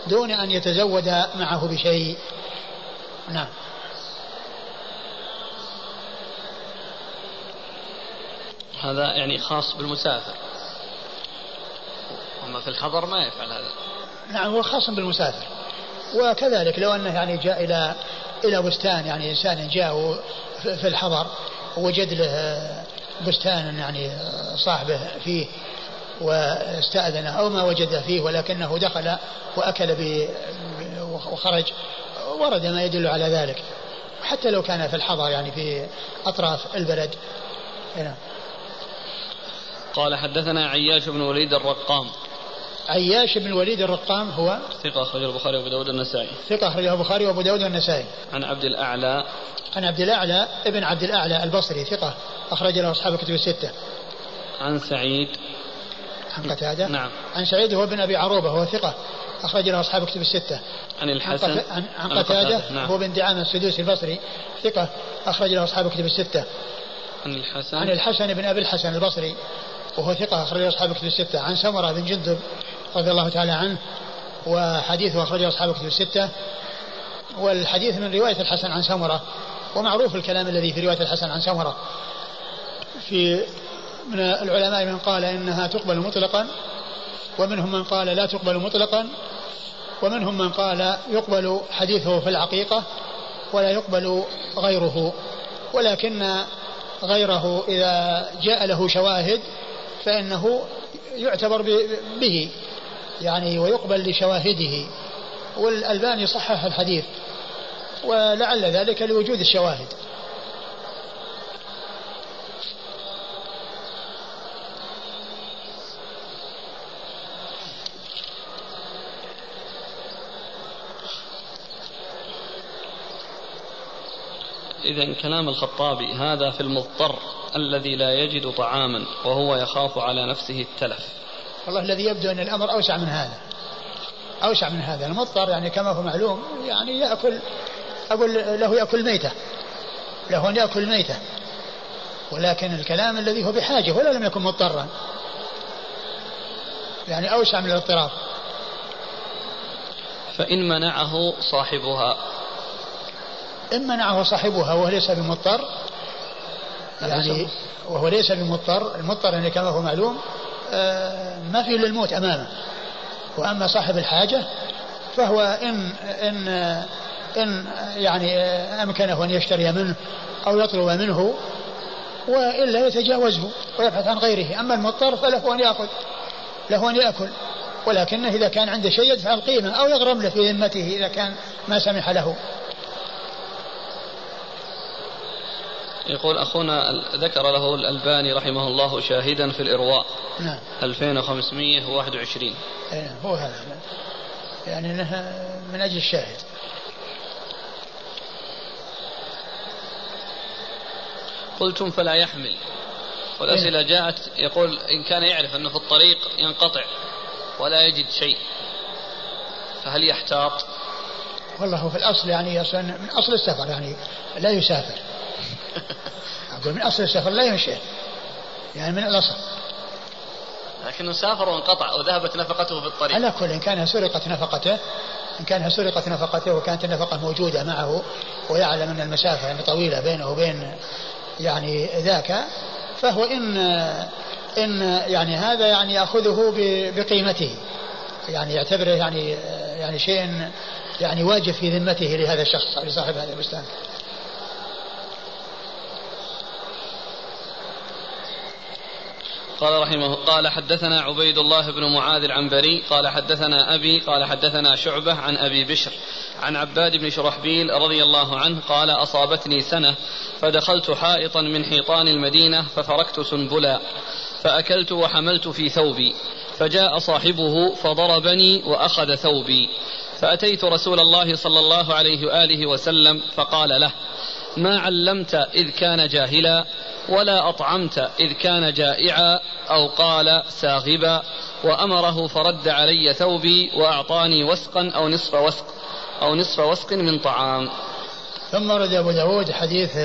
Speaker 2: دون أن يتزود معه بشيء. نعم.
Speaker 1: هذا يعني خاص بالمسافر. أما في الحضر ما يفعل هذا.
Speaker 2: نعم هو خاص بالمسافر. وكذلك لو أنه يعني جاء إلى إلى بستان يعني إنسان جاء في الحضر ووجد له بستان يعني صاحبه فيه واستأذن أو ما وجد فيه ولكنه دخل وأكل وخرج ورد ما يدل على ذلك. حتى لو كان في الحضر يعني في أطراف البلد. هنا.
Speaker 1: قال حدثنا عياش بن وليد الرقام.
Speaker 2: عياش بن الوليد الرقام هو
Speaker 1: ثقة أخرجه البخاري وأبو داود النسائي
Speaker 2: ثقة أخرجه البخاري وأبو داود النسائي
Speaker 1: عن عبد الأعلى.
Speaker 2: عن عبد الأعلى ابن عبد الأعلى البصري ثقة أخرج له أصحاب الكتب الستة.
Speaker 1: عن سعيد.
Speaker 2: عن قتادة
Speaker 1: نعم.
Speaker 2: عن سعيد هو بن أبي عروبة هو ثقة أخرج له أصحاب الكتب الستة.
Speaker 1: عن الحسن.
Speaker 2: عن, عن قتادة نعم. هو بن دعامة السدوسي البصري ثقة أخرج له أصحاب الكتب الستة.
Speaker 1: عن الحسن.
Speaker 2: عن الحسن بن أبي الحسن البصري وهو ثقة أخرج أصحاب الكتب الستة. عن سمرة بن جندب رضي الله تعالى عنه وحديثه أخرجه أصحاب الكتب الستة. والحديث من رواية الحسن عن سمرة ومعروف الكلام الذي في رواية الحسن عن سمرة. في من العلماء من قال إنها تقبل مطلقا ومنهم من قال لا تقبل مطلقا ومنهم من قال يقبل حديثه في العقيقة ولا يقبل غيره. ولكن غيره إذا جاء له شواهد فإنه يعتبر به يعني ويقبل لشواهده. والألباني صحح الحديث ولعل ذلك لوجود الشواهد.
Speaker 1: إذا كلام الخطابي هذا في المضطر. الذي لا يجد طعاما وهو يخاف على نفسه التلف.
Speaker 2: والله الذي يبدو أن الأمر أوسع من هذا. أوسع من هذا. المضطر يعني كما هو معلوم يعني يأكل أقول له يأكل ميتة. له أن يأكل ميتة. ولكن الكلام الذي هو بحاجة ولا لم يكن مضطرا. يعني أوسع من الاضطرار
Speaker 1: فإن منعه صاحبها.
Speaker 2: إن منعه صاحبها وهو ليس بمضطر يعني وهو ليس بمضطر المضطر يعني كما هو معلوم آه، ما في للموت أمامه. وأما صاحب الحاجة فهو إن إن إن يعني أمكنه أن يشتري منه أو يطلب منه وإلا يتجاوزه ويبحث عن غيره. أما المضطر فله أن يأخذ له أن يأكل. ولكنه إذا كان عنده شيء يدفع القيمة أو يغرم له في ذمته إذا كان ما سمح له.
Speaker 1: يقول أخونا ذكر له الألباني رحمه الله شاهدا في الإرواء.
Speaker 2: نعم.
Speaker 1: 2521
Speaker 2: إيه هو هذا. يعني من أجل الشاهد.
Speaker 1: قلتم فلا يحمل. والأسئلة إيه. جاءت يقول إن كان يعرف أنه في الطريق ينقطع ولا يجد شيء فهل يحتاط؟
Speaker 2: والله هو في الأصل يعني أصلا من أصل السفر يعني لا يسافر. أقول من أصل السفر لا يمشي يعني من الأصل.
Speaker 1: لكنه سافر وانقطع وذهبت نفقته في الطريق.
Speaker 2: على كل إن كانها سرقت نفقته إن كانها سرقت نفقته وكانت النفقة موجودة معه ويعلم أن المسافة يعني طويلة بينه وبين يعني ذاك فهو إن إن يعني هذا يعني يأخذه بقيمته. يعني يعتبره يعني يعني شيء يعني واجب في ذمته لهذا الشخص لصاحب هذا البستان.
Speaker 1: قال رحمه قال حدثنا عبيد الله بن معاذ العنبري قال حدثنا أبي قال حدثنا شعبة عن أبي بشر عن عباد بن شرحبيل رضي الله عنه قال أصابتني سنة فدخلت حائطا من حيطان المدينة ففركت سنبلا فأكلت وحملت في ثوبي فجاء صاحبه فضربني وأخذ ثوبي فأتيت رسول الله صلى الله عليه وآله وسلم فقال له ما علمت إذ كان جاهلا ولا أطعمت إذ كان جائعا أو قال ساغبا وأمره فرد علي ثوبي وأعطاني وسقا أو نصف وسق أو نصف وسق من طعام.
Speaker 2: ثم ورد أبو داود حديث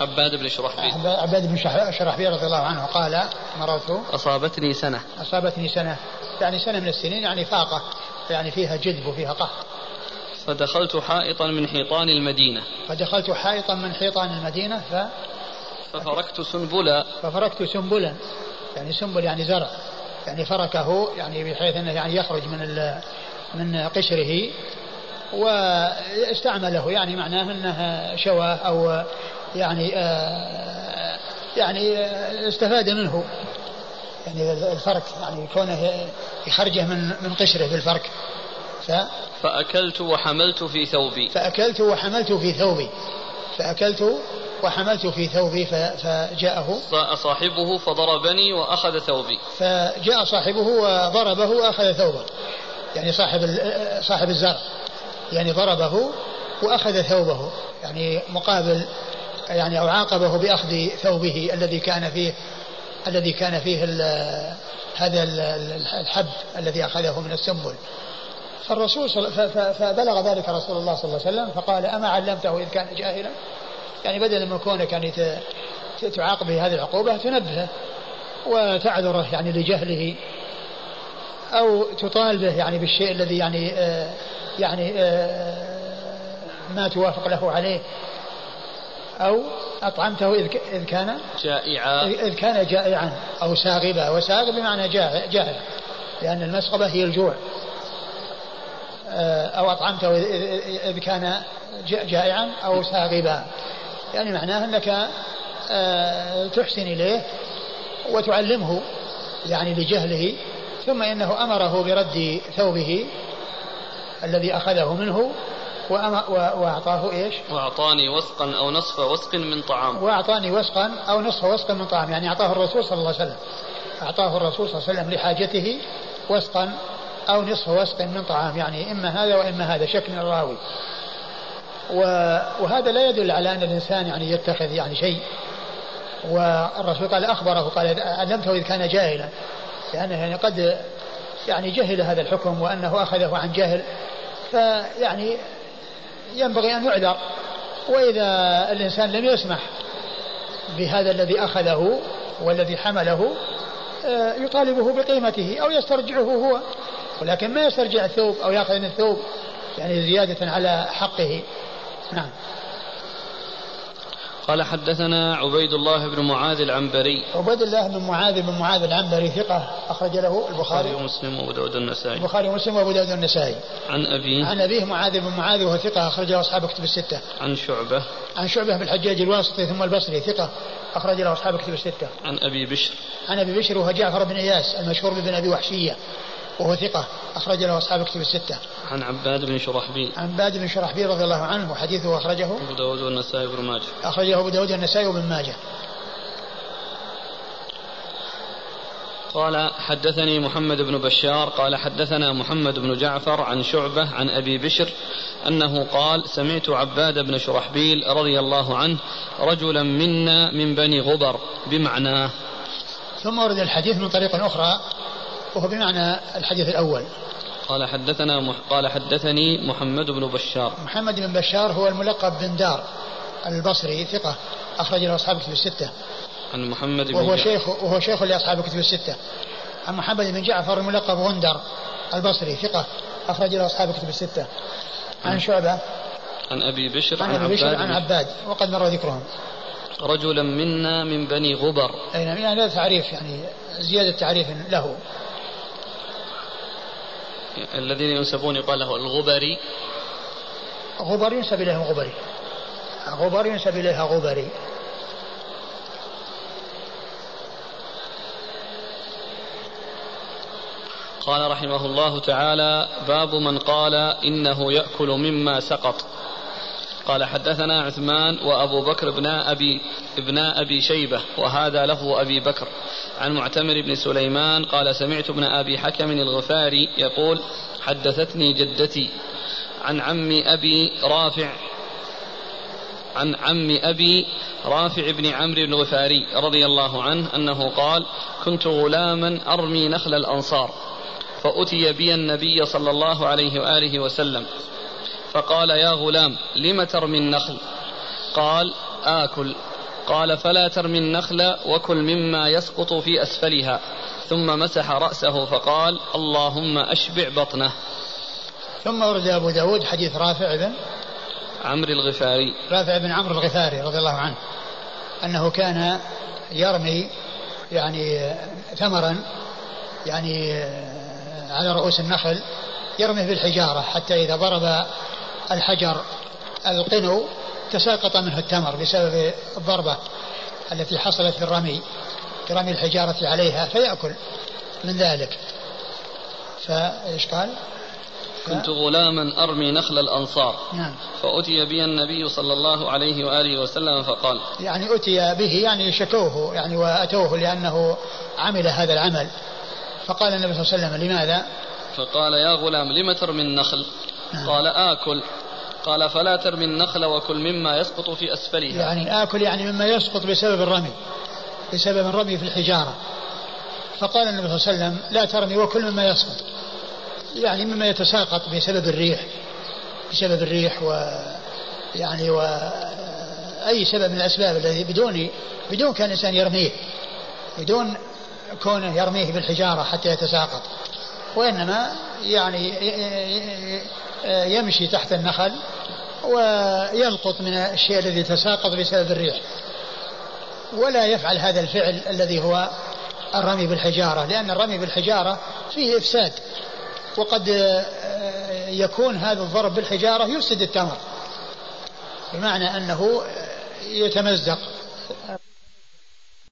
Speaker 1: عباد بن شرحبيل
Speaker 2: عباد بن شرحبيل رضي الله عنه قال مررت
Speaker 1: أصابتني سنة.
Speaker 2: أصابتني سنة يعني سنة من السنين يعني فاقة يعني فيها جذب وفيها قهر.
Speaker 1: فدخلت حائطا من حيطان المدينة.
Speaker 2: فدخلت حائطا من حيطان المدينة ف
Speaker 1: ففركت سنبلا.
Speaker 2: ففركت سنبلا. يعني سنبل يعني زرع. يعني فركه يعني بحيث إنه يعني يخرج من من قشره واستعمله. يعني معناه إنه شوى أو يعني آه يعني استفاد منه. يعني الفرك يعني كونه يخرجه من من قشره بالفرك.
Speaker 1: ف فأكلت وحملت في ثوبي.
Speaker 2: فأكلت وحملت في ثوبي. فأكلت وحملت في ثوبي فجاءه.
Speaker 1: صاحبه فضربني وأخذ ثوبي.
Speaker 2: فجاء صاحبه وضربه وأخذ ثوبه. يعني صاحب صاحب الزرع. يعني ضربه وأخذ ثوبه. يعني مقابل يعني أو عاقبه بأخذ ثوبه الذي كان فيه الذي كان فيه هذا الحب الذي أخذه من السنبل. فالرسول صل... فبلغ ذلك رسول الله صلى الله عليه وسلم فقال أما علمته إذ كان جاهلا؟ يعني بدلا من كونك يعني تعاقب هذه العقوبة تنبهه وتعذره يعني لجهله أو تطالبه يعني بالشيء الذي يعني آه يعني آه ما توافق له عليه أو أطعمته إذ كان
Speaker 1: جائعا.
Speaker 2: إذ كان جائعا أو ساغبا. وساغب بمعنى جائع لأن المسغبة هي الجوع. أو أطعمته إذ كان جائعا أو ساغبا. يعني معناه أنك آه، تحسن إليه وتعلمه يعني لجهله ثم إنه أمره برد ثوبه الذي أخذه منه وأعطاه إيش؟
Speaker 1: وأعطاني وسقا أو نصف وسق من طعام.
Speaker 2: وأعطاني وسقا أو نصف وسق من طعام. يعني أعطاه الرسول صلى الله عليه وسلم. أعطاه الرسول صلى الله عليه وسلم لحاجته وسقا أو نصف وسق من طعام يعني إما هذا وإما هذا شك من الراوي. وهذا لا يدل على أن الإنسان يعني يتخذ يعني شيء. والرسول قال أخبره قال علمته إذ كان جاهلا؟ لأنه يعني قد يعني جهل هذا الحكم وأنه أخذه عن جهل. فيعني ينبغي أن يعذر. وإذا الإنسان لم يسمح بهذا الذي أخذه والذي حمله آه، يطالبه بقيمته أو يسترجعه هو. ولكن ما يسترجع الثوب أو يأخذ من الثوب يعني زيادة على حقه. نعم.
Speaker 1: قال حدثنا عبيد الله بن معاذ العنبري.
Speaker 2: عبيد الله بن معاذ بن معاذ العنبري ثقة أخرج له البخاري.
Speaker 1: ومسلم وأبو داود النسائي
Speaker 2: البخاري ومسلم وأبو داود النسائي
Speaker 1: عن أبيه
Speaker 2: عن أبيه معاذ بن معاذ وهو ثقة أخرج له أصحاب كتب الستة.
Speaker 1: عن شعبة.
Speaker 2: عن شعبة بن الحجاج الواسطي ثم البصري ثقة أخرج له أصحاب كتب الستة.
Speaker 1: عن أبي بشر.
Speaker 2: عن أبي بشر وهو جعفر بن إياس المشهور بابن أبي وحشية. وهو ثقة أخرج له أصحاب كتب الستة.
Speaker 1: عن عباد بن شرحبيل.
Speaker 2: عن عباد بن شرحبيل رضي الله عنه وحديثه أخرجه
Speaker 1: أبو داود والنسائي وابن ماجه.
Speaker 2: أخرجه أبو داود والنسائي وابن ماجه.
Speaker 1: قال حدثني محمد بن بشار قال حدثنا محمد بن جعفر عن شعبة عن أبي بشر أنه قال سمعت عباد بن شرحبيل رضي الله عنه رجلا منا من بني غبر بمعناه
Speaker 2: ثم ورد الحديث من طريق أخرى وهو بمعنى الحديث الأول.
Speaker 1: قال حدثنا مح قال حدثني محمد بن بشار.
Speaker 2: محمد بن بشار هو الملقب بن دار البصري ثقة أخرج له أصحاب كتب الستة.
Speaker 1: عن محمد بن
Speaker 2: وهو شيخ وهو شيخ لأصحاب كتب الستة. عن محمد بن جعفر الملقب غندر البصري ثقة أخرج له أصحاب كتب الستة. عن شعبة.
Speaker 1: عن أبي بشر
Speaker 2: عن, أبي بشر عن عباد وقد مر ذكرهم.
Speaker 1: رجلا منا من بني غبر.
Speaker 2: أي نعم يعني هذا تعريف يعني زيادة تعريف له.
Speaker 1: الذين ينسبون يقال له الغبري.
Speaker 2: غبر ينسب إليه غبري غبر ينسب إليها غبري.
Speaker 1: قال رحمه الله تعالى باب من قال إنه يأكل مما سقط. قال حدثنا عثمان وأبو بكر بن أبي ابن أبي شيبة وهذا له أبي بكر. عن معتمر بن سليمان قال سمعت ابن أبي حكم الغفاري يقول حدثتني جدتي عن عم أبي رافع عن عم أبي رافع بن عمرو الغفاري رضي الله عنه أنه قال كنت غلاما أرمي نخل الأنصار فأتي بي النبي صلى الله عليه وآله وسلم. فقال يا غلام لم ترمي النخل؟ قال آكل. قال فلا ترمي النخل وكل مما يسقط في أسفلها. ثم مسح رأسه فقال اللهم أشبع بطنه.
Speaker 2: ثم ورد أبو داود حديث رافع بن
Speaker 1: عمرو الغفاري.
Speaker 2: رافع بن عمرو الغفاري رضي الله عنه أنه كان يرمي يعني ثمرا يعني على رؤوس النخل يرمي بالحجارة حتى إذا ضرب الحجر القنو تساقط منه التمر بسبب الضربة التي حصلت في الرمي برمي الحجارة عليها فيأكل من ذلك فإيش قال؟
Speaker 1: كنت غلاما أرمي نخل الأنصار
Speaker 2: نعم
Speaker 1: فأتي بي النبي صلى الله عليه وآله وسلم فقال
Speaker 2: يعني أتي به يعني شكوه يعني وأتوه لأنه عمل هذا العمل فقال النبي صلى الله عليه وسلم لماذا
Speaker 1: فقال يا غلام لم ترمي النخل. قال آكل. قال فلا ترمي النخل وكل مما يسقط في أسفلها.
Speaker 2: يعني آكل يعني مما يسقط بسبب الرمي بسبب الرمي في الحجارة. فقال النبي صلى الله عليه وسلم لا ترمي وكل مما يسقط. يعني مما يتساقط بسبب الريح بسبب الريح و يعني و أي سبب من الأسباب الذي بدون بدون كان الإنسان يرميه بدون كونه يرميه بالحجارة حتى يتساقط. وإنما يعني يمشي تحت النخل ويلقط من الشيء الذي تساقط بسبب الريح. ولا يفعل هذا الفعل الذي هو الرمي بالحجارة لأن الرمي بالحجارة فيه إفساد وقد يكون هذا الضرب بالحجارة يفسد التمر بمعنى أنه يتمزق.